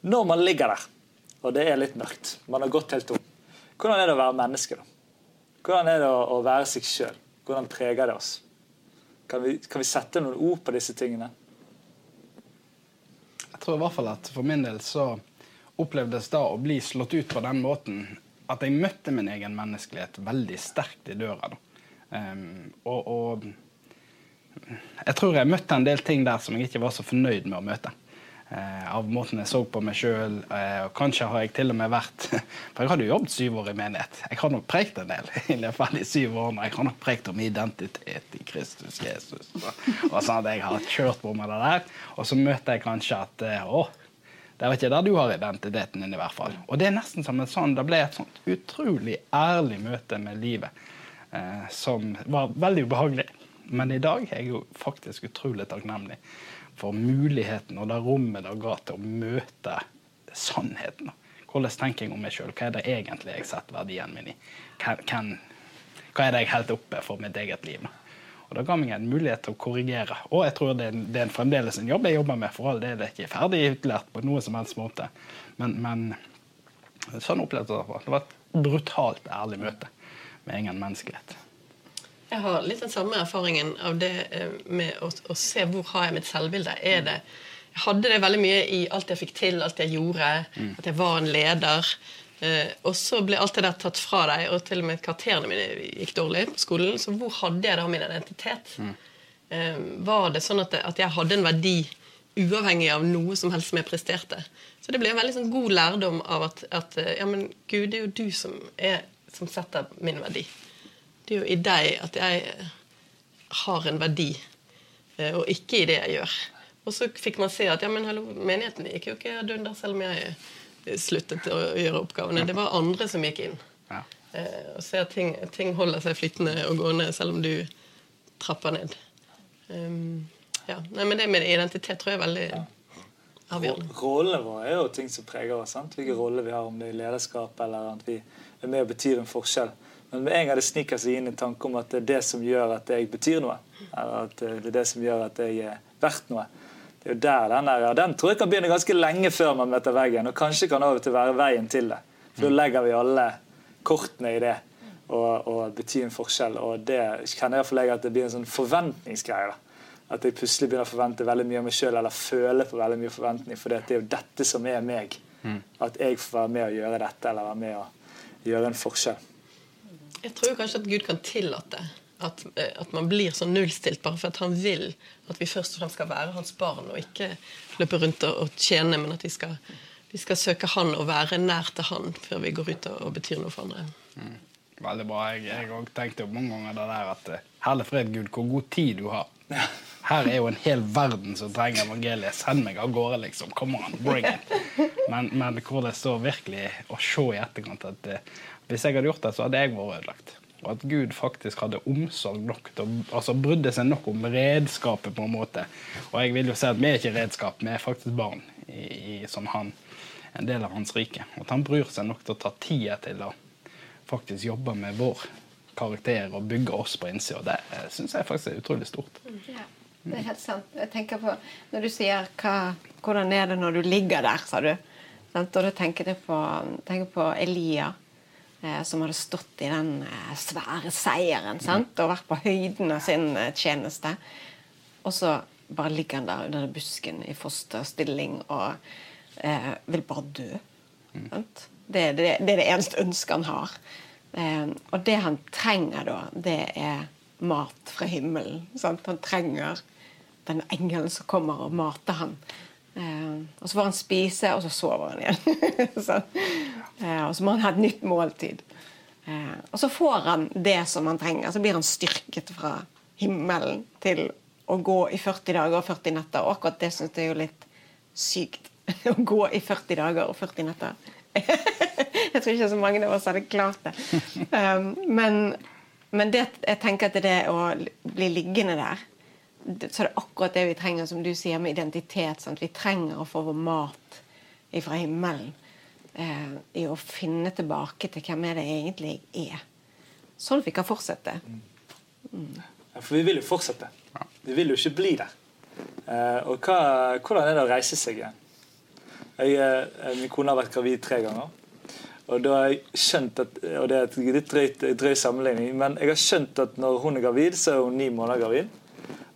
Når man ligger der, og det er litt mørkt, man har gått helt tom, hvordan er det å være menneske? da? Hvordan er det å være seg sjøl? Hvordan preger det oss? Kan vi, kan vi sette noen ord på disse tingene? Jeg tror i hvert fall at for min del så opplevdes da å bli slått ut på den måten at jeg møtte min egen menneskelighet veldig sterkt i døra. Ehm, og, og jeg tror jeg møtte en del ting der som jeg ikke var så fornøyd med å møte. Uh, av måten jeg så på meg sjøl. Uh, og kanskje har jeg til og med vært For jeg hadde jo jobbet syv år i menighet. Jeg har nok prekt en del i løpet av de syv årene. Jeg har nok prekt om identitet i Kristus Jesus. Og, og sånn at jeg har kjørt på med det der. Og så møter jeg kanskje at eh, å, det er ikke der du har identiteten din, i hvert fall. Og det er nesten som en sånn, det ble et sånt utrolig ærlig møte med livet. Eh, som var veldig ubehagelig. Men i dag er jeg jo faktisk utrolig takknemlig for muligheten og det rommet det ga til å møte sannheten. Hvordan tenker jeg om meg sjøl? Hva er det egentlig jeg setter verdien min i? Hvem- hva er det jeg holder oppe for mitt eget liv? Og Det ga meg en mulighet til å korrigere. Og jeg tror det er, det er fremdeles en jobb jeg jobber med. For all del er det ikke ferdig utlært på noe som helst måte. Men, men sånn opplevde jeg det. Det var et brutalt ærlig møte med egen menneskelighet. Jeg har litt den samme erfaringen av det eh, med å, å se hvor har jeg mitt selvbilde. Er det, jeg hadde det veldig mye i alt jeg fikk til, alt jeg gjorde, at jeg var en leder. Eh, og så ble alt det der tatt fra deg, og til og med karakterene mine gikk dårlig på skolen. Så hvor hadde jeg da min identitet? Eh, var det sånn at, det, at jeg hadde en verdi uavhengig av noe som helst som jeg presterte? Så det ble en veldig sånn god lærdom av at, at eh, ja, men Gud, det er jo du som, er, som setter min verdi. Det er jo i deg at jeg eh, har en verdi, eh, og ikke i det jeg gjør. Og så fikk man se at ja, men hallo, menigheten gikk jo ikke ad under selv om jeg sluttet å gjøre oppgavene. Det var andre som gikk inn. Ja. Eh, og se at ting, ting holder seg flytende og gående selv om du trapper ned. Um, ja. Nei, men det med identitet tror jeg er veldig avgjørende. Rollene våre er jo ting som preger oss. sant? Hvilke roller vi har, om det er i lederskap eller at vi er med og betyr en forskjell. Men med en gang det sniker seg inn en tanke om at det er det som gjør at jeg betyr noe, eller at det er det som gjør at jeg er verdt noe, det er jo der den er. Den tror jeg kan begynne ganske lenge før man møter veggen, og kanskje kan av og til være veien til det. For da legger vi alle kortene i det og, og betyr en forskjell. Og det kjenner jeg for jeg at det blir en sånn forventningsgreie. da. At jeg plutselig begynner å forvente veldig mye av meg sjøl, eller føle på veldig mye forventning. For det er jo dette som er meg. At jeg får være med å gjøre dette, eller være med å gjøre en forskjell. Jeg tror kanskje at Gud kan tillate At, eh, at man blir så nullstilt bare for at han vil at vi først og fremst skal være hans barn, og ikke løpe rundt og, og tjene, men at vi skal, vi skal søke han og være nær til han før vi går ut og, og betyr noe for andre. Veldig bra. Jeg, også tenkte jo mange ganger det der at eh, Herlig fred, Gud, hvor god tid du har. Her er jo en hel verden som trenger evangeliet. Send meg av gårde, liksom. Come on, bring it. Men, men hvor det står virkelig å se i etterkant at eh, hvis jeg hadde gjort det, så hadde jeg vært ødelagt. Og at Gud faktisk hadde omsorg nok til å altså brydde seg nok om redskapet. på en måte. Og jeg vil jo si at vi er ikke redskap, vi er faktisk barn i, i som han, en del av hans rike. Og at han bryr seg nok til å ta tida til å faktisk jobbe med vår karakter og bygge oss på innsida. Det syns jeg faktisk er utrolig stort. Ja, det er helt sant. Jeg tenker på, Når du sier hva, 'hvordan er det når du ligger der', sa du. Og da tenker jeg på, tenker på Elia som hadde stått i den eh, svære seieren sant? og vært på høyden av sin eh, tjeneste. Og så bare ligger han der under busken i fosterstilling og eh, vil bare dø. Sant? Det, det, det er det eneste ønsket han har. Eh, og det han trenger da, det er mat fra himmelen. Sant? Han trenger den engelen som kommer og mater han. Eh, og så får han spise, og så sover han igjen. så, eh, og så må han ha et nytt måltid. Eh, og så får han det som han trenger. Så blir han styrket fra himmelen til å gå i 40 dager og 40 netter. Og akkurat det syns jeg er jo litt sykt. å gå i 40 dager og 40 netter. jeg tror ikke så mange av oss hadde klart det. Um, men, men det, jeg tenker at det å bli liggende der så er det akkurat det vi trenger, som du sier, med identitet. Sant? Vi trenger å få vår mat fra himmelen. Eh, I å finne tilbake til hvem er det egentlig er. Sånn at vi kan fortsette. Mm. Ja, for vi vil jo fortsette. Vi vil jo ikke bli der. Eh, og hva, hvordan er det å reise seg igjen? Jeg, eh, min kone har vært gravid tre ganger. Og da har jeg skjønt at, og det er et litt drøyt, drøy sammenligning, men jeg har skjønt at når hun er gravid, så er hun ni måneder gravid.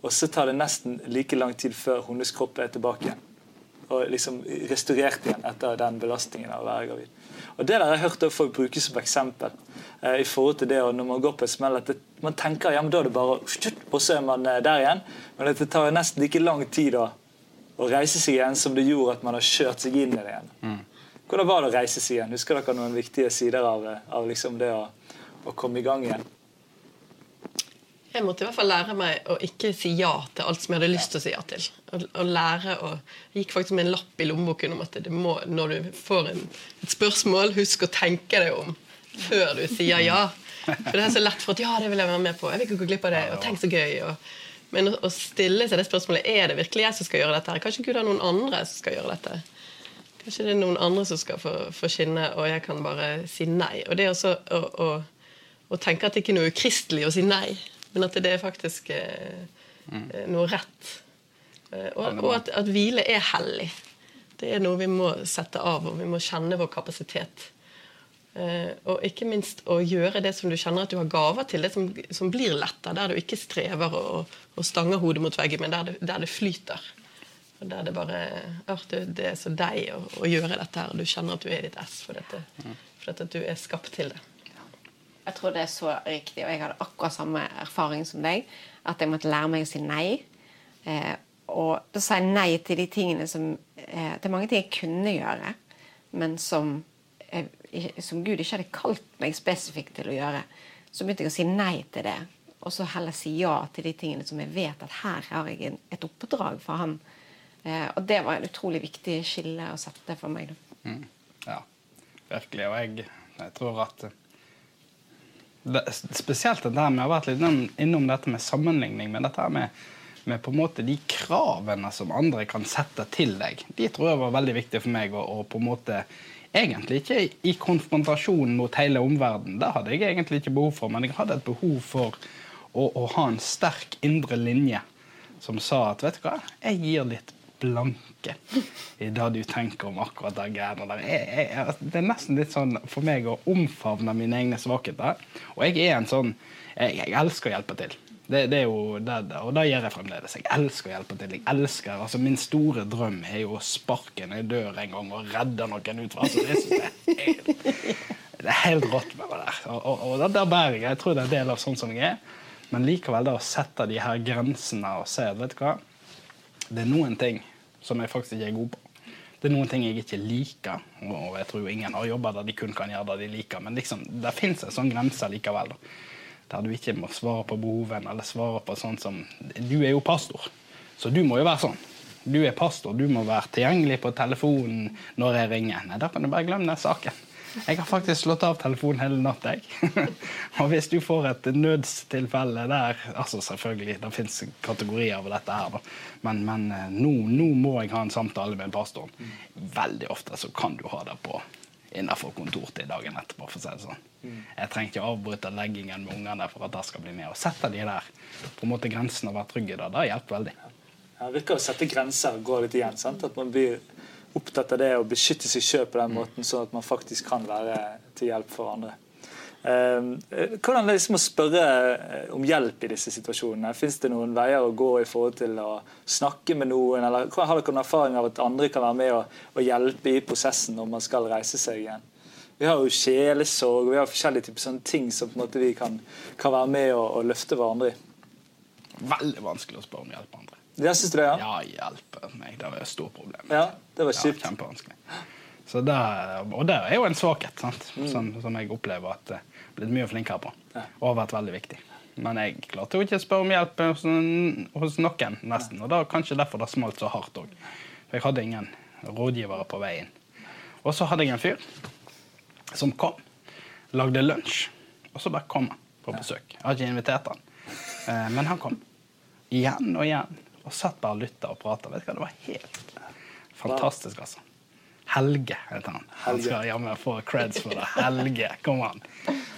Og så tar det nesten like lang tid før hennes kropp er tilbake igjen. Og liksom restaurert igjen etter den belastningen av å være gravid. Og Det der har jeg hørt folk bruke som eksempel. Eh, i forhold til det og Når man går på et smell, at det, man tenker ja, men da er det bare og så er man eh, der igjen. Men det tar nesten like lang tid da, å reise seg igjen som det gjorde at man har kjørt seg inn i det igjen. Mm. Hvordan var det å reise seg igjen? Husker dere noen viktige sider av, av liksom det å, å komme i gang igjen? Jeg måtte i hvert fall lære meg å ikke si ja til alt som jeg hadde lyst til å si ja til. Å, lære å, Jeg gikk faktisk med en lapp i lommeboken om at må, når du får en, et spørsmål, husk å tenke deg om før du sier ja. For det er så lett for at ja, det vil jeg være med på. Jeg vil ikke gå glipp av det. og tenk så gøy. Og, men å, å, stille seg det spørsmålet er det virkelig jeg som skal gjøre dette. her? Kanskje Gud har noen andre som skal gjøre dette. Kanskje det er noen andre som skal få, få skinne, og jeg kan bare si nei. Og det er også å, å, å tenke at det ikke er noe ukristelig å si nei men at det er faktisk eh, mm. Eh, noe rett. Eh, og, og at, at, hvile er hellig. Det er noe vi må sette av, og vi må kjenne vår kapasitet. Eh, og ikke minst å gjøre det som du kjenner at du har gaver til, det som, som blir letta, der du ikke strever og, og stanger hodet mot veggen, men der det, der det flyter. Og der det bare Det er så deg å, å, gjøre dette her, du kjenner at du er i ditt ess for dette, for at du er skapt til det. Jeg tror det er så riktig, og jeg hadde akkurat samme erfaring som deg. At jeg måtte lære meg å si nei. Eh, og da sa jeg nei til de tingene som eh, Det mange ting jeg kunne gjøre, men som, eh, som Gud ikke hadde kalt meg spesifikt til å gjøre. Så begynte jeg å si nei til det, og så heller si ja til de tingene som jeg vet at her har jeg et oppdrag for han. Eh, og det var en utrolig viktig skille å sette for meg. Mm. Ja, virkelig. Og jeg, jeg tror at det, spesielt dette med, Jeg har vært litt innom dette med sammenligning, men dette med, med på en måte de kravene som andre kan sette til deg, de tror jeg var veldig viktige for meg. å på en måte Egentlig ikke i konfrontasjon mot hele omverdenen, det hadde jeg egentlig ikke behov for, men jeg hadde et behov for å, å ha en sterk indre linje som sa at vet du hva, jeg gir litt blanke i det du tenker om akkurat de greiene der. Jeg, jeg, det er nesten litt sånn for meg å omfavne mine egne svakheter. Og jeg er en sånn Jeg, elsker å hjelpe til. Det, det, er jo det, og det gjør jeg fremdeles. Jeg elsker å hjelpe til. Jeg elsker, altså Min store drøm er jo å sparke ned dør en gang og redde noen ut. Altså, det, er helt, det er helt rått med det der. Og, og, og der bærer jeg. Jeg tror det er en del av sånn som jeg er. Men likevel da å sette de her grensene og se vet du hva, det er noen ting som jeg faktisk ikke er god på. Det er noen ting jeg ikke liker, og jeg tror ingen har jobber der de kun kan gjøre det de liker, men liksom, det fins en sånn grense likevel. da. Der du ikke må svare på behovene eller svare på sånn som Du er jo pastor, så du må jo være sånn. Du er pastor, du må være tilgjengelig på telefonen når jeg ringer. Nei, da kan du bare glemme den saken. Jeg har faktisk slått av telefonen hele natta. og hvis du får et nødstilfelle der altså Selvfølgelig, det fins kategorier over dette her. Men, men eh, nå, nå må jeg ha en samtale med pastoren. Veldig ofte så kan du ha det på innenfor kontortid dagen etterpå. for å si det sånn. Jeg trenger ikke avbryte leggingen med ungene for at det skal bli med. Og sette de der på en måte grensene og være trygg i det, det hjelper veldig. Ja, det virker å sette grenser og gå litt igjen. sant? At man blir opptatt av det å beskytte seg sjøl på den måten, sånn at man faktisk kan være til hjelp for andre. Eh, Hvordan liksom å spørre eh, om hjelp i disse situasjonene? Fins det noen veier å gå i forhold til å snakke med noen? eller Har dere noen erfaring av at andre kan være med og, hjelpe i prosessen når man skal reise seg igjen? Vi har jo sjelesorg, vi har forskjellige typer sånne ting som vi kan, kan være med og, og løfte hverandre i. Veldig vanskelig å spørre om hjelp andre. Det synes du ja? Ja, hjelpe meg. Det var et stort problem. Ja, det var Ja, kjempevanskelig. Så det, og det er jo en svakhet sant? Mm. Som, som jeg opplever at jeg er blitt mye flinkere på. Og har vært veldig viktig. Men jeg klarte jo ikke å spørre om hjelp hos, hos noen, nesten. Og det var kanskje derfor det smalt så hardt òg. For jeg hadde ingen rådgivere på vei inn. Og så hadde jeg en fyr som kom, lagde lunsj, og så bare kom han på besøk. Jeg har ikke invitert han, Eh, men han kom. Igjen og igjen. Og satt bare og lytta og prata. Vet du hva, det var helt fantastisk, altså. Helge heter han. Han skal jammen få creds for det. Helge, kom an.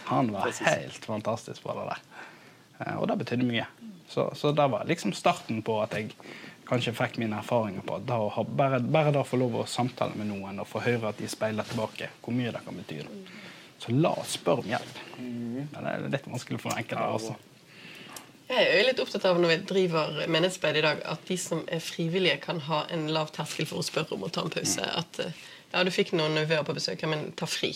Han var helt fantastisk på det der. Eh, Og det betydde mye. Så, så det var liksom starten på at jeg kanskje fikk mine erfaringer på at da bare, bare det å få lov å samtale med noen og få høre at de speiler tilbake, hvor mye det kan bety. da. Så la oss spørre om hjelp. Men det er litt vanskelig for enkelte også. Jeg er jo litt opptatt av når vi driver menighetsarbeid i dag, at de som er frivillige, kan ha en lav terskel for å spørre om å ta en pause. At eh, ja, du fikk noen nevøer på besøk, men ta fri.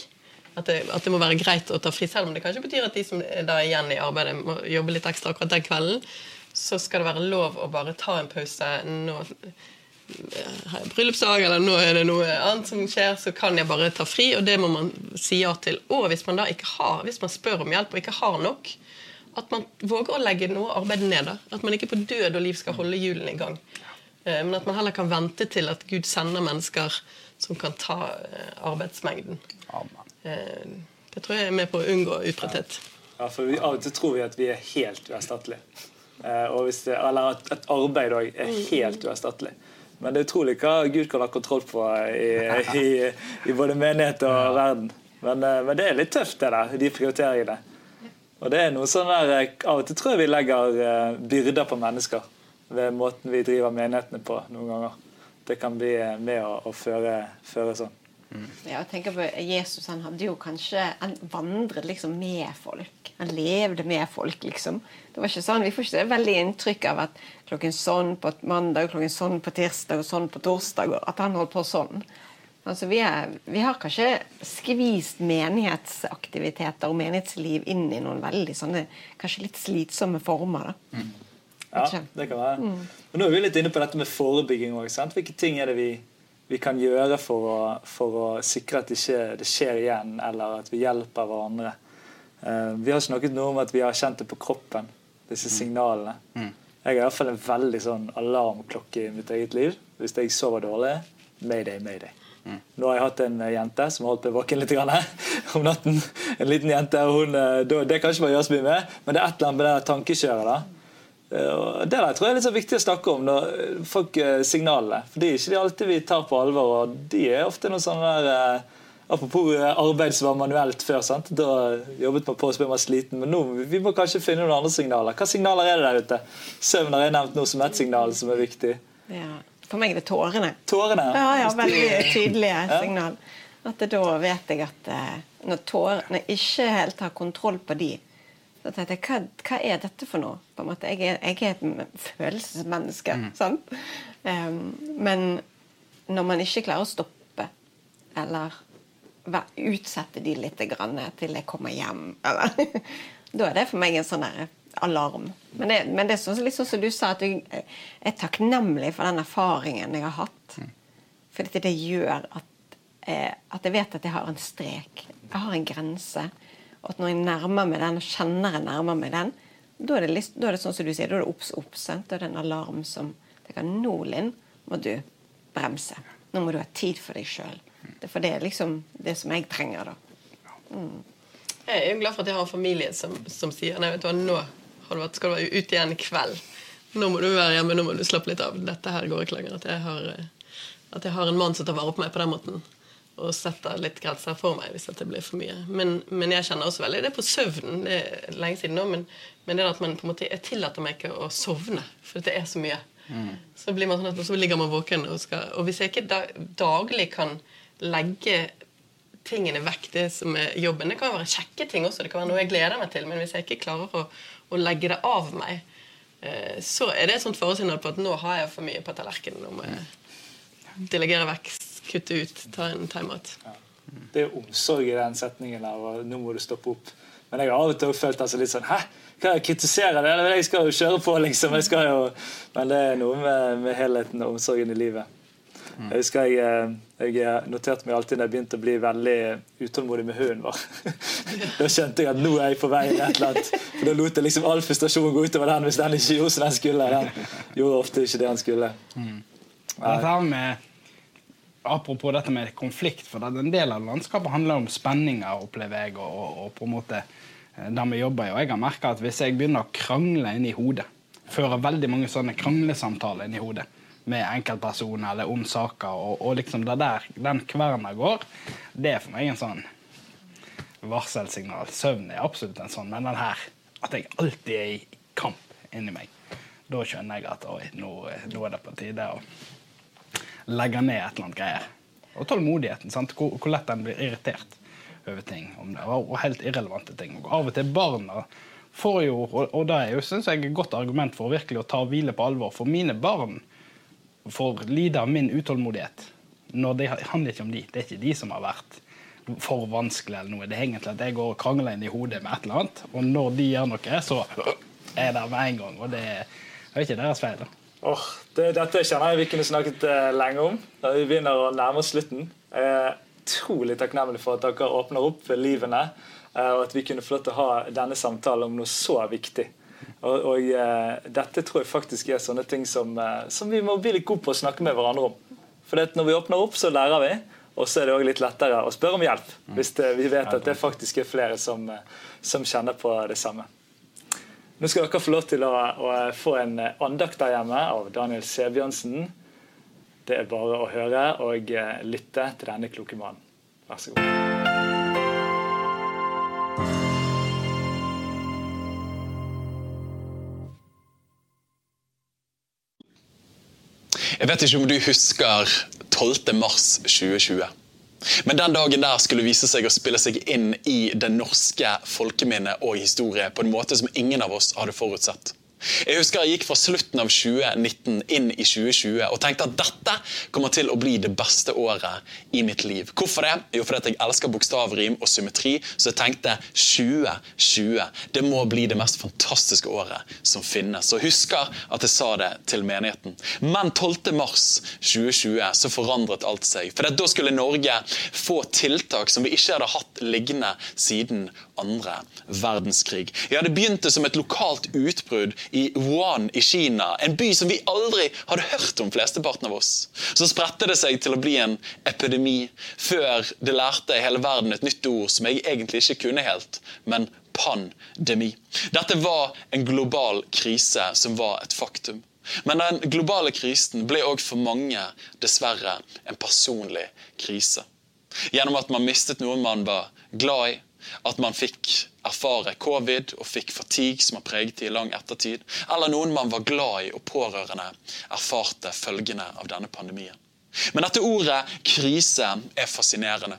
At det, at det må være greit å ta fri, selv om det kanskje betyr at de som er da igjen i arbeidet, må jobbe litt ekstra akkurat den kvelden. Så skal det være lov å bare ta en pause. Nå eh, har jeg bryllupsdag, eller nå er det noe annet som skjer, så kan jeg bare ta fri, og det må man si ja til. Og hvis man da ikke har, hvis man spør om hjelp og ikke har nok, at man våger å legge noe arbeid ned. da. At man ikke på død og liv skal holde hjulene i gang. Eh, Men at man heller kan vente til at Gud sender mennesker som kan ta eh, arbeidsmengden. Amen. Det tror jeg er med på å unngå utbretthet. Ja, for vi, Av og til tror vi at vi er helt uerstattelige. Eh, og hvis det, eller at et arbeid òg er helt uerstattelig. Men det er utrolig hva Gud kan ha kontroll på i, i, i både menighet og verden. Men, eh, men det er litt tøft, det der, de prioriteringene. Og det er noe sånn der, eh, Av og til tror jeg vi legger eh, byrder på mennesker ved måten vi driver menighetene på noen ganger. Det kan bli eh, med å, å føre, føre sånn. Ja, jeg tenker på Jesus han hadde jo kanskje Han vandret liksom med folk. Han levde med folk, liksom. Det var ikke sånn, Vi får ikke det veldig inntrykk av at klokken sånn på mandag, klokken sånn på tirsdag og sånn på torsdag. At han holdt på sånn. Altså, vi, er, vi har kanskje skvist menighetsaktiviteter og menighetsliv inn i noen veldig sånne kanskje litt slitsomme former. da. Ja, det kan være. Mm. Nå er vi litt inne på dette med forebygging òg. Hvilke ting er det vi, vi kan gjøre for å, for å sikre at det ikke det skjer igjen, eller at vi hjelper hverandre? Uh, vi har snakket noe om at vi har kjent det på kroppen, disse signalene. Jeg har i hvert fall en veldig sånn alarmklokke i mitt eget liv. Hvis jeg sover dårlig, mayday, mayday. Nå har jeg hatt en eh, jente som har holdt meg våken litt om natten. En liten jente. og Hun, eh, det kan ikke man gjøre så mye med, men det er et eller annet med det tankekjøret. Eh, Det der tror jeg er litt så viktig å snakke om når folk signalene. For de er ikke alltid vi tar på alvor. og De er ofte noe sånne der Apropos arbeid som var manuelt før. sant? Da jobbet man på så ble man sliten. Men nå vi må kanskje finne noen andre signaler. Hva signaler er det der ute? Søvn har jeg nevnt nå som ett signal som er viktig. Ja. For meg er det tårene. Tårene? Ja, ja, veldig tydelige signal. At da vet jeg at eh, når tårene ikke helt har kontroll på de, så tenkte jeg hva, hva er dette for noe? På en måte, jeg, er, jeg er et følelsesmenneske. følelsesmenneske. sant? Um, men når man ikke klarer å stoppe, eller utsette de litt grann til jeg kommer hjem, eller Da er det for meg en sånn der alarm. Men det, men det er sånn, litt sånn som du sa, at jeg er takknemlig for den erfaringen jeg har hatt. For dette det gjør at, eh, at jeg vet at jeg har en strek. Jeg har en grense. Og at når jeg nærmer meg den, og kjenner jeg nærmer meg den, da er det, da er det sånn som du sier, da er det obs, obs. Da er det en alarm som tenker Nå, Linn, må du bremse. Nå må du ha tid for deg sjøl. For det er liksom det som jeg trenger, da. Mm. Jeg er glad for at jeg har en familie som, som sier nei, vet du hva, nå har du vært, skal du være ute igjen i kveld. Nå må du være hjemme, nå må du slappe litt av. Dette her går ikke lenger. At jeg har, eh, at jeg har en mann som tar vare på meg på den måten. Og setter litt grenser for meg hvis det blir for mye. Men, men, jeg kjenner også veldig det på søvnen. Det er lenge siden nå, men, men det er at man på en måte, jeg tillater meg ikke å sovne. For det er så mye. Mm. Så blir man sånn at så ligger man våken. Og, skal, og hvis jeg ikke da, daglig kan legge tingene vekk, det som er jobben Det kan være kjekke ting også, det kan være noe jeg gleder meg til, men hvis jeg ikke klarer å, å legge det av meg, eh, så er det et sånt foresignal på at nå har jeg for mye på tallerkenen. Nå må jeg delegere vekk, kutte ut, ta en timeout. Ja. Det er omsorg i den setningen der, og nå må du stoppe opp. Men jeg har av og til følt altså litt sånn Hæ? Kan jeg kritisere det? Jeg skal jo kjøre på, liksom. Jo... Men det er noe med, med helheten og omsorgen i livet. Jeg husker jeg, eh, jeg noterte meg alltid når jeg begynte å bli veldig utålmodig med hunden vår. da skjønte jeg at nå er jeg på vei inn et eller annet. For Da lot jeg liksom all frustrasjon gå utover den hvis den ikke gjorde som den skulle. Den gjorde ofte ikke det den skulle. Mm. Dette med, apropos dette med konflikt, for en del av landskapet handler om spenninger, opplever jeg. og, og, og på en måte eh, der vi jobber, og jeg har merka at hvis jeg begynner å krangle inni i hodet, fører veldig mange sånne kranglesamtaler inn i hodet, med enkeltpersoner eller om saker, og, og liksom det der den kverna går, det er for meg en sånn varselsignal. Søvn er absolutt en sånn, men den her, at jeg alltid er i kamp inni meg, da skjønner jeg at oi, nå, nå er det på tide å legge ned et eller annet greier. Og tålmodigheten. sant? Hvor, hvor lett en blir irritert over ting. Om det, og helt irrelevante ting. Og av og til barna får jo, og, og det er jo synes jeg, et godt argument for virkelig å ta hvile på alvor. For mine barn får lide av min utålmodighet. Når det handler ikke om de. Det er ikke de som har vært for vanskelig eller noe. Det er egentlig at jeg går og krangler inn i hodet med et eller annet, og når de gjør noe, så er det med en gang. Og det er ikke deres feil. Oh, det, dette kjenner jeg vi kunne snakket uh, lenge om. Da vi begynner å nærme oss slutten. Jeg er utrolig takknemlig for at dere åpner opp livene, uh, og at vi kunne få lov til å ha denne samtalen om noe så viktig. Og, og uh, Dette tror jeg faktisk er sånne ting som, uh, som, vi må bli litt gode på å snakke med hverandre om. For når vi åpner opp, så lærer vi. Og så er det også litt lettere å spørre om hjelp mm. hvis det, vi vet at det faktisk er flere som, uh, som, kjenner på det samme. Nå skal dere få lov til å, å få en andakt der hjemme av Daniel Sebjørnsen. Det er bare å høre og lytte til denne kloke mannen. Vær så god. Jeg vet ikke om du husker 12. mars 2020. Men den dagen der skulle vise seg å spille seg inn i det norske folkeminnet og historie på en måte som ingen av oss hadde forutsett. Jeg husker jeg gikk fra slutten av 2019 inn i 2020 og tenkte at dette kommer til å bli det beste året i mitt liv. Hvorfor det? Jo, fordi jeg elsker bokstavrim og symmetri, så jeg tenkte 2020 det må bli det mest fantastiske året som finnes. Og husker at jeg sa det til menigheten. Men 12. mars 2020 så forandret alt seg. For da skulle Norge få tiltak som vi ikke hadde hatt liggende siden andre verdenskrig. Ja, Det begynte som et lokalt utbrudd i Wuhan i Kina, en by som vi aldri hadde hørt om, flesteparten av oss. Så spredte det seg til å bli en epidemi, før det lærte hele verden et nytt ord som jeg egentlig ikke kunne helt, men pandemi. Dette var en global krise som var et faktum. Men den globale krisen ble òg for mange dessverre en personlig krise. Gjennom at man mistet noen man var glad i, at man fikk erfare covid og fikk fatigue som har preget i lang ettertid. Eller noen man var glad i og pårørende erfarte følgene av denne pandemien. Men dette ordet krise er fascinerende.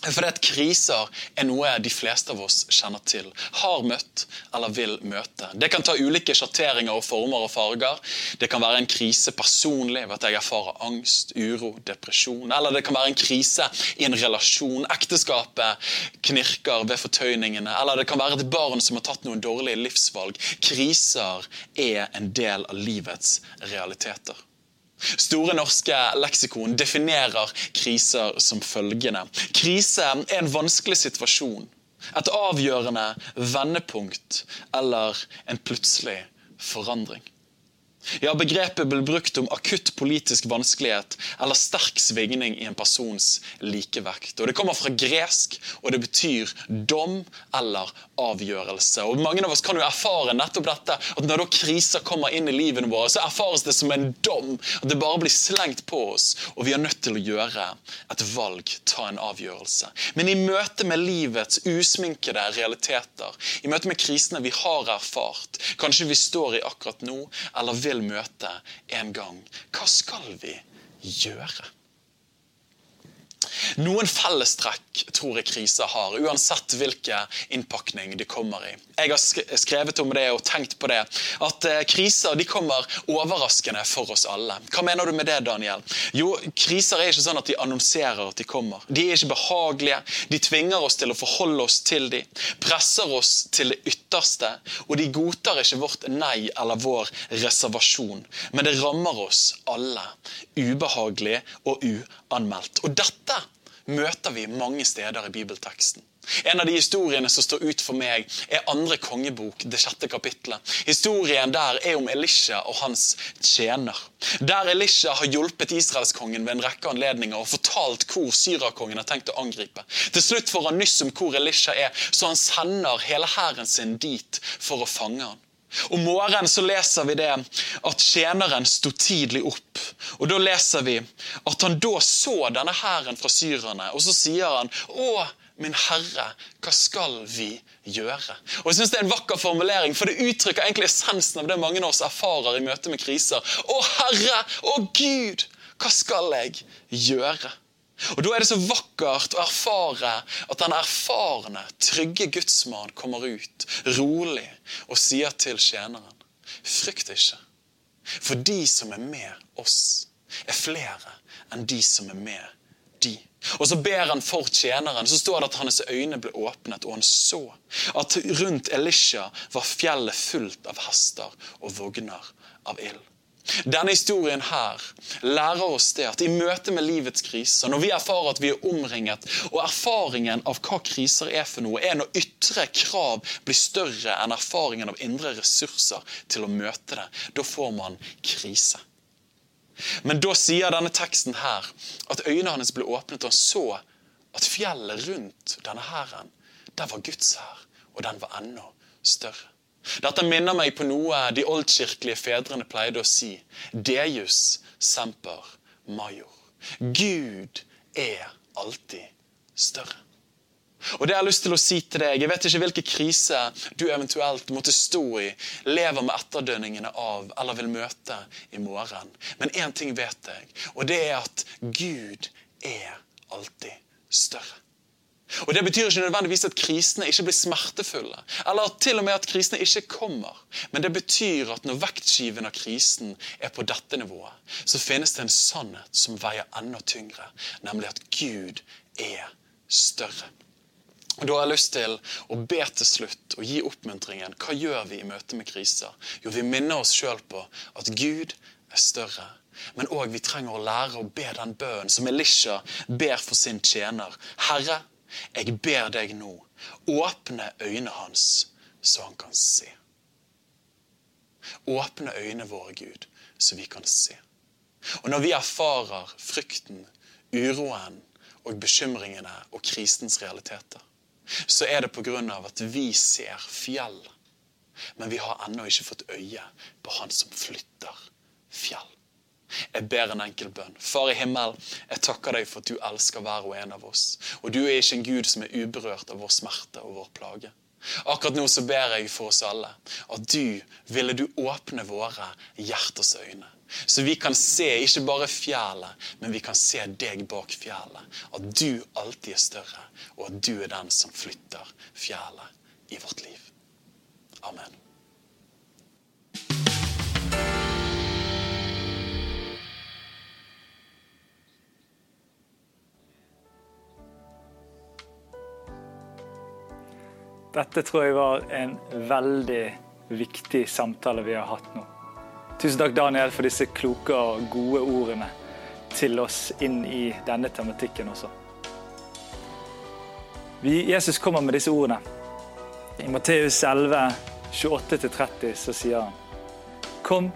Fordi at Kriser er noe de fleste av oss kjenner til, har møtt eller vil møte. Det kan ta ulike sjatteringer og former og farger. Det kan være en krise personlig ved at jeg erfarer angst, uro, depresjon. Eller det kan være en krise i en relasjon. Ekteskapet knirker ved fortøyningene. Eller det kan være et barn som har tatt noen dårlige livsvalg. Kriser er en del av livets realiteter. Store norske leksikon definerer kriser som følgende. Krise er en vanskelig situasjon. Et avgjørende vendepunkt eller en plutselig forandring. Ja, Begrepet ble brukt om akutt politisk vanskelighet eller sterk svingning i en persons likevekt. Og Det kommer fra gresk, og det betyr dom eller avgjørelse. Og Mange av oss kan jo erfare nettopp dette, at når da kriser kommer inn i livene våre, så erfares det som en dom. At det bare blir slengt på oss, og vi er nødt til å gjøre et valg, ta en avgjørelse. Men i møte med livets usminkede realiteter, i møte med krisene vi har erfart, kanskje vi står i akkurat nå, eller vil vil møte en gang. Hva skal vi gjøre? Noen fellestrekk tror jeg kriser har, uansett hvilken innpakning de kommer i. Jeg har skrevet om det og tenkt på det, at eh, kriser de kommer overraskende for oss alle. Hva mener du med det, Daniel? Jo, Kriser er ikke sånn at de annonserer at de kommer. De er ikke behagelige. De tvinger oss til å forholde oss til dem, presser oss til det ytterste, og de godtar ikke vårt nei eller vår reservasjon. Men det rammer oss alle, ubehagelig og uanmeldt. Og dette møter vi mange steder i bibelteksten. En av de historiene som står ut for meg, er andre kongebok, det sjette kapittelet. Historien der er om Elisha og hans tjener. Der Elisha har hjulpet israelskongen ved en rekke anledninger og fortalt hvor syrakongen har tenkt å angripe. Til slutt får han nyss om hvor Elisha er, så han sender hele hæren sin dit for å fange han. Om morgenen så leser vi det at tjeneren sto tidlig opp. Og Da leser vi at han da så denne hæren fra syrerne, og så sier han Å, min herre, hva skal vi gjøre? Og jeg synes Det er en vakker formulering, for det uttrykker egentlig essensen av det mange av oss erfarer i møte med kriser. Å Herre, å Gud, hva skal jeg gjøre? Og Da er det så vakkert å erfare at den erfarne, trygge gudsmann kommer ut rolig og sier til tjeneren Frykt ikke, for de som er med oss, er flere enn de som er med de. Og så ber han for tjeneren. Så står det at hans øyne ble åpnet, og han så at rundt Elisha var fjellet fullt av hester og vogner av ild. Denne historien her lærer oss det at i møte med livets kriser, når vi erfarer at vi er omringet, og erfaringen av hva kriser er for noe, er når ytre krav blir større enn erfaringen av indre ressurser til å møte det, da får man krise. Men da sier denne teksten her at øynene hans ble åpnet, og han så at fjellet rundt denne hæren, der var Guds hær, og den var enda større. Dette minner meg på noe de oldkirkelige fedrene pleide å si. Deus semper major. Gud er alltid større. Og det Jeg har lyst til å si til deg, jeg vet ikke hvilke krise du eventuelt måtte stå i, lever med etterdønningene av eller vil møte i morgen. Men én ting vet jeg, og det er at Gud er alltid større. Og Det betyr ikke nødvendigvis at krisene ikke blir smertefulle, eller til og med at krisene ikke kommer. Men det betyr at når vektskiven av krisen er på dette nivået, så finnes det en sannhet som veier enda tyngre, nemlig at Gud er større. Og Da har jeg lyst til å be til slutt og gi oppmuntringen. Hva gjør vi i møte med kriser? Jo, vi minner oss sjøl på at Gud er større. Men òg vi trenger å lære å be den bønnen som Elisha ber for sin tjener. Herre, jeg ber deg nå, åpne øynene hans, så han kan se. Åpne øynene våre, Gud, så vi kan se. Og når vi erfarer frykten, uroen og bekymringene og krisens realiteter, så er det pga. at vi ser fjell, men vi har ennå ikke fått øye på Han som flytter fjell. Jeg ber en enkel bønn. Far i himmel, jeg takker deg for at du elsker hver og en av oss. Og du er ikke en Gud som er uberørt av vår smerte og vår plage. Akkurat nå så ber jeg for oss alle at du ville du åpne våre hjerters øyne. Så vi kan se ikke bare fjellet, men vi kan se deg bak fjellet. At du alltid er større, og at du er den som flytter fjellet i vårt liv. Amen. Dette tror jeg var en veldig viktig samtale vi har hatt nå. Tusen takk, Daniel, for disse kloke og gode ordene til oss inn i denne tematikken også. Vi, Jesus kommer med disse ordene. I Matteus 11, 28-30 så sier han Kom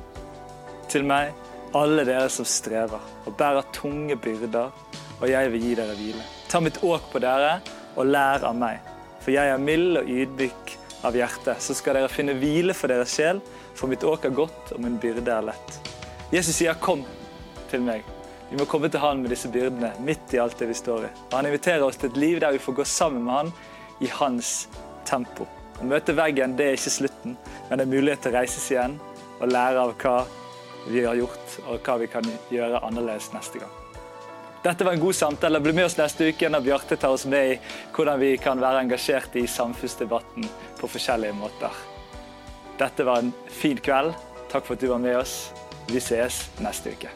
til meg, alle dere som strever og bærer tunge byrder, og jeg vil gi dere hvile. Ta mitt åk på dere og lær av meg, for jeg er mild og ydmyk av hjerte. Så skal dere finne hvile for deres sjel, for mitt åk er godt og min byrde er lett. Jesus sier 'kom til meg'. Vi må komme til Han med disse byrdene midt i alt det vi står i. Og Han inviterer oss til et liv der vi får gå sammen med Han i hans tempo. Å møte veggen det er ikke slutten, men det er mulighet til å reises igjen og lære av hva vi har gjort, og hva vi kan gjøre annerledes neste gang. Dette var en god samtale. Bli med oss neste uke når Bjarte tar oss med i hvordan vi kan være engasjert i samfunnsdebatten på forskjellige måter. Dette var en fin kveld. Takk for at du var med oss. Vi ses neste uke.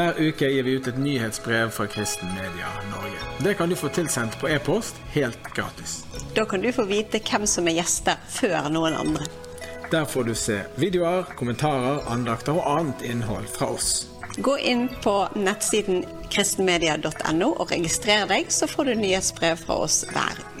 Hver uke gir vi ut et nyhetsbrev fra Kristen Media Norge. Det kan du få tilsendt på e-post helt gratis. Da kan du få vite hvem som er gjester før noen andre. Der får du se videoer, kommentarer, andakter og annet innhold fra oss. Gå inn på nettsiden kristenmedia.no og registrer deg, så får du nyhetsbrev fra oss hver uke.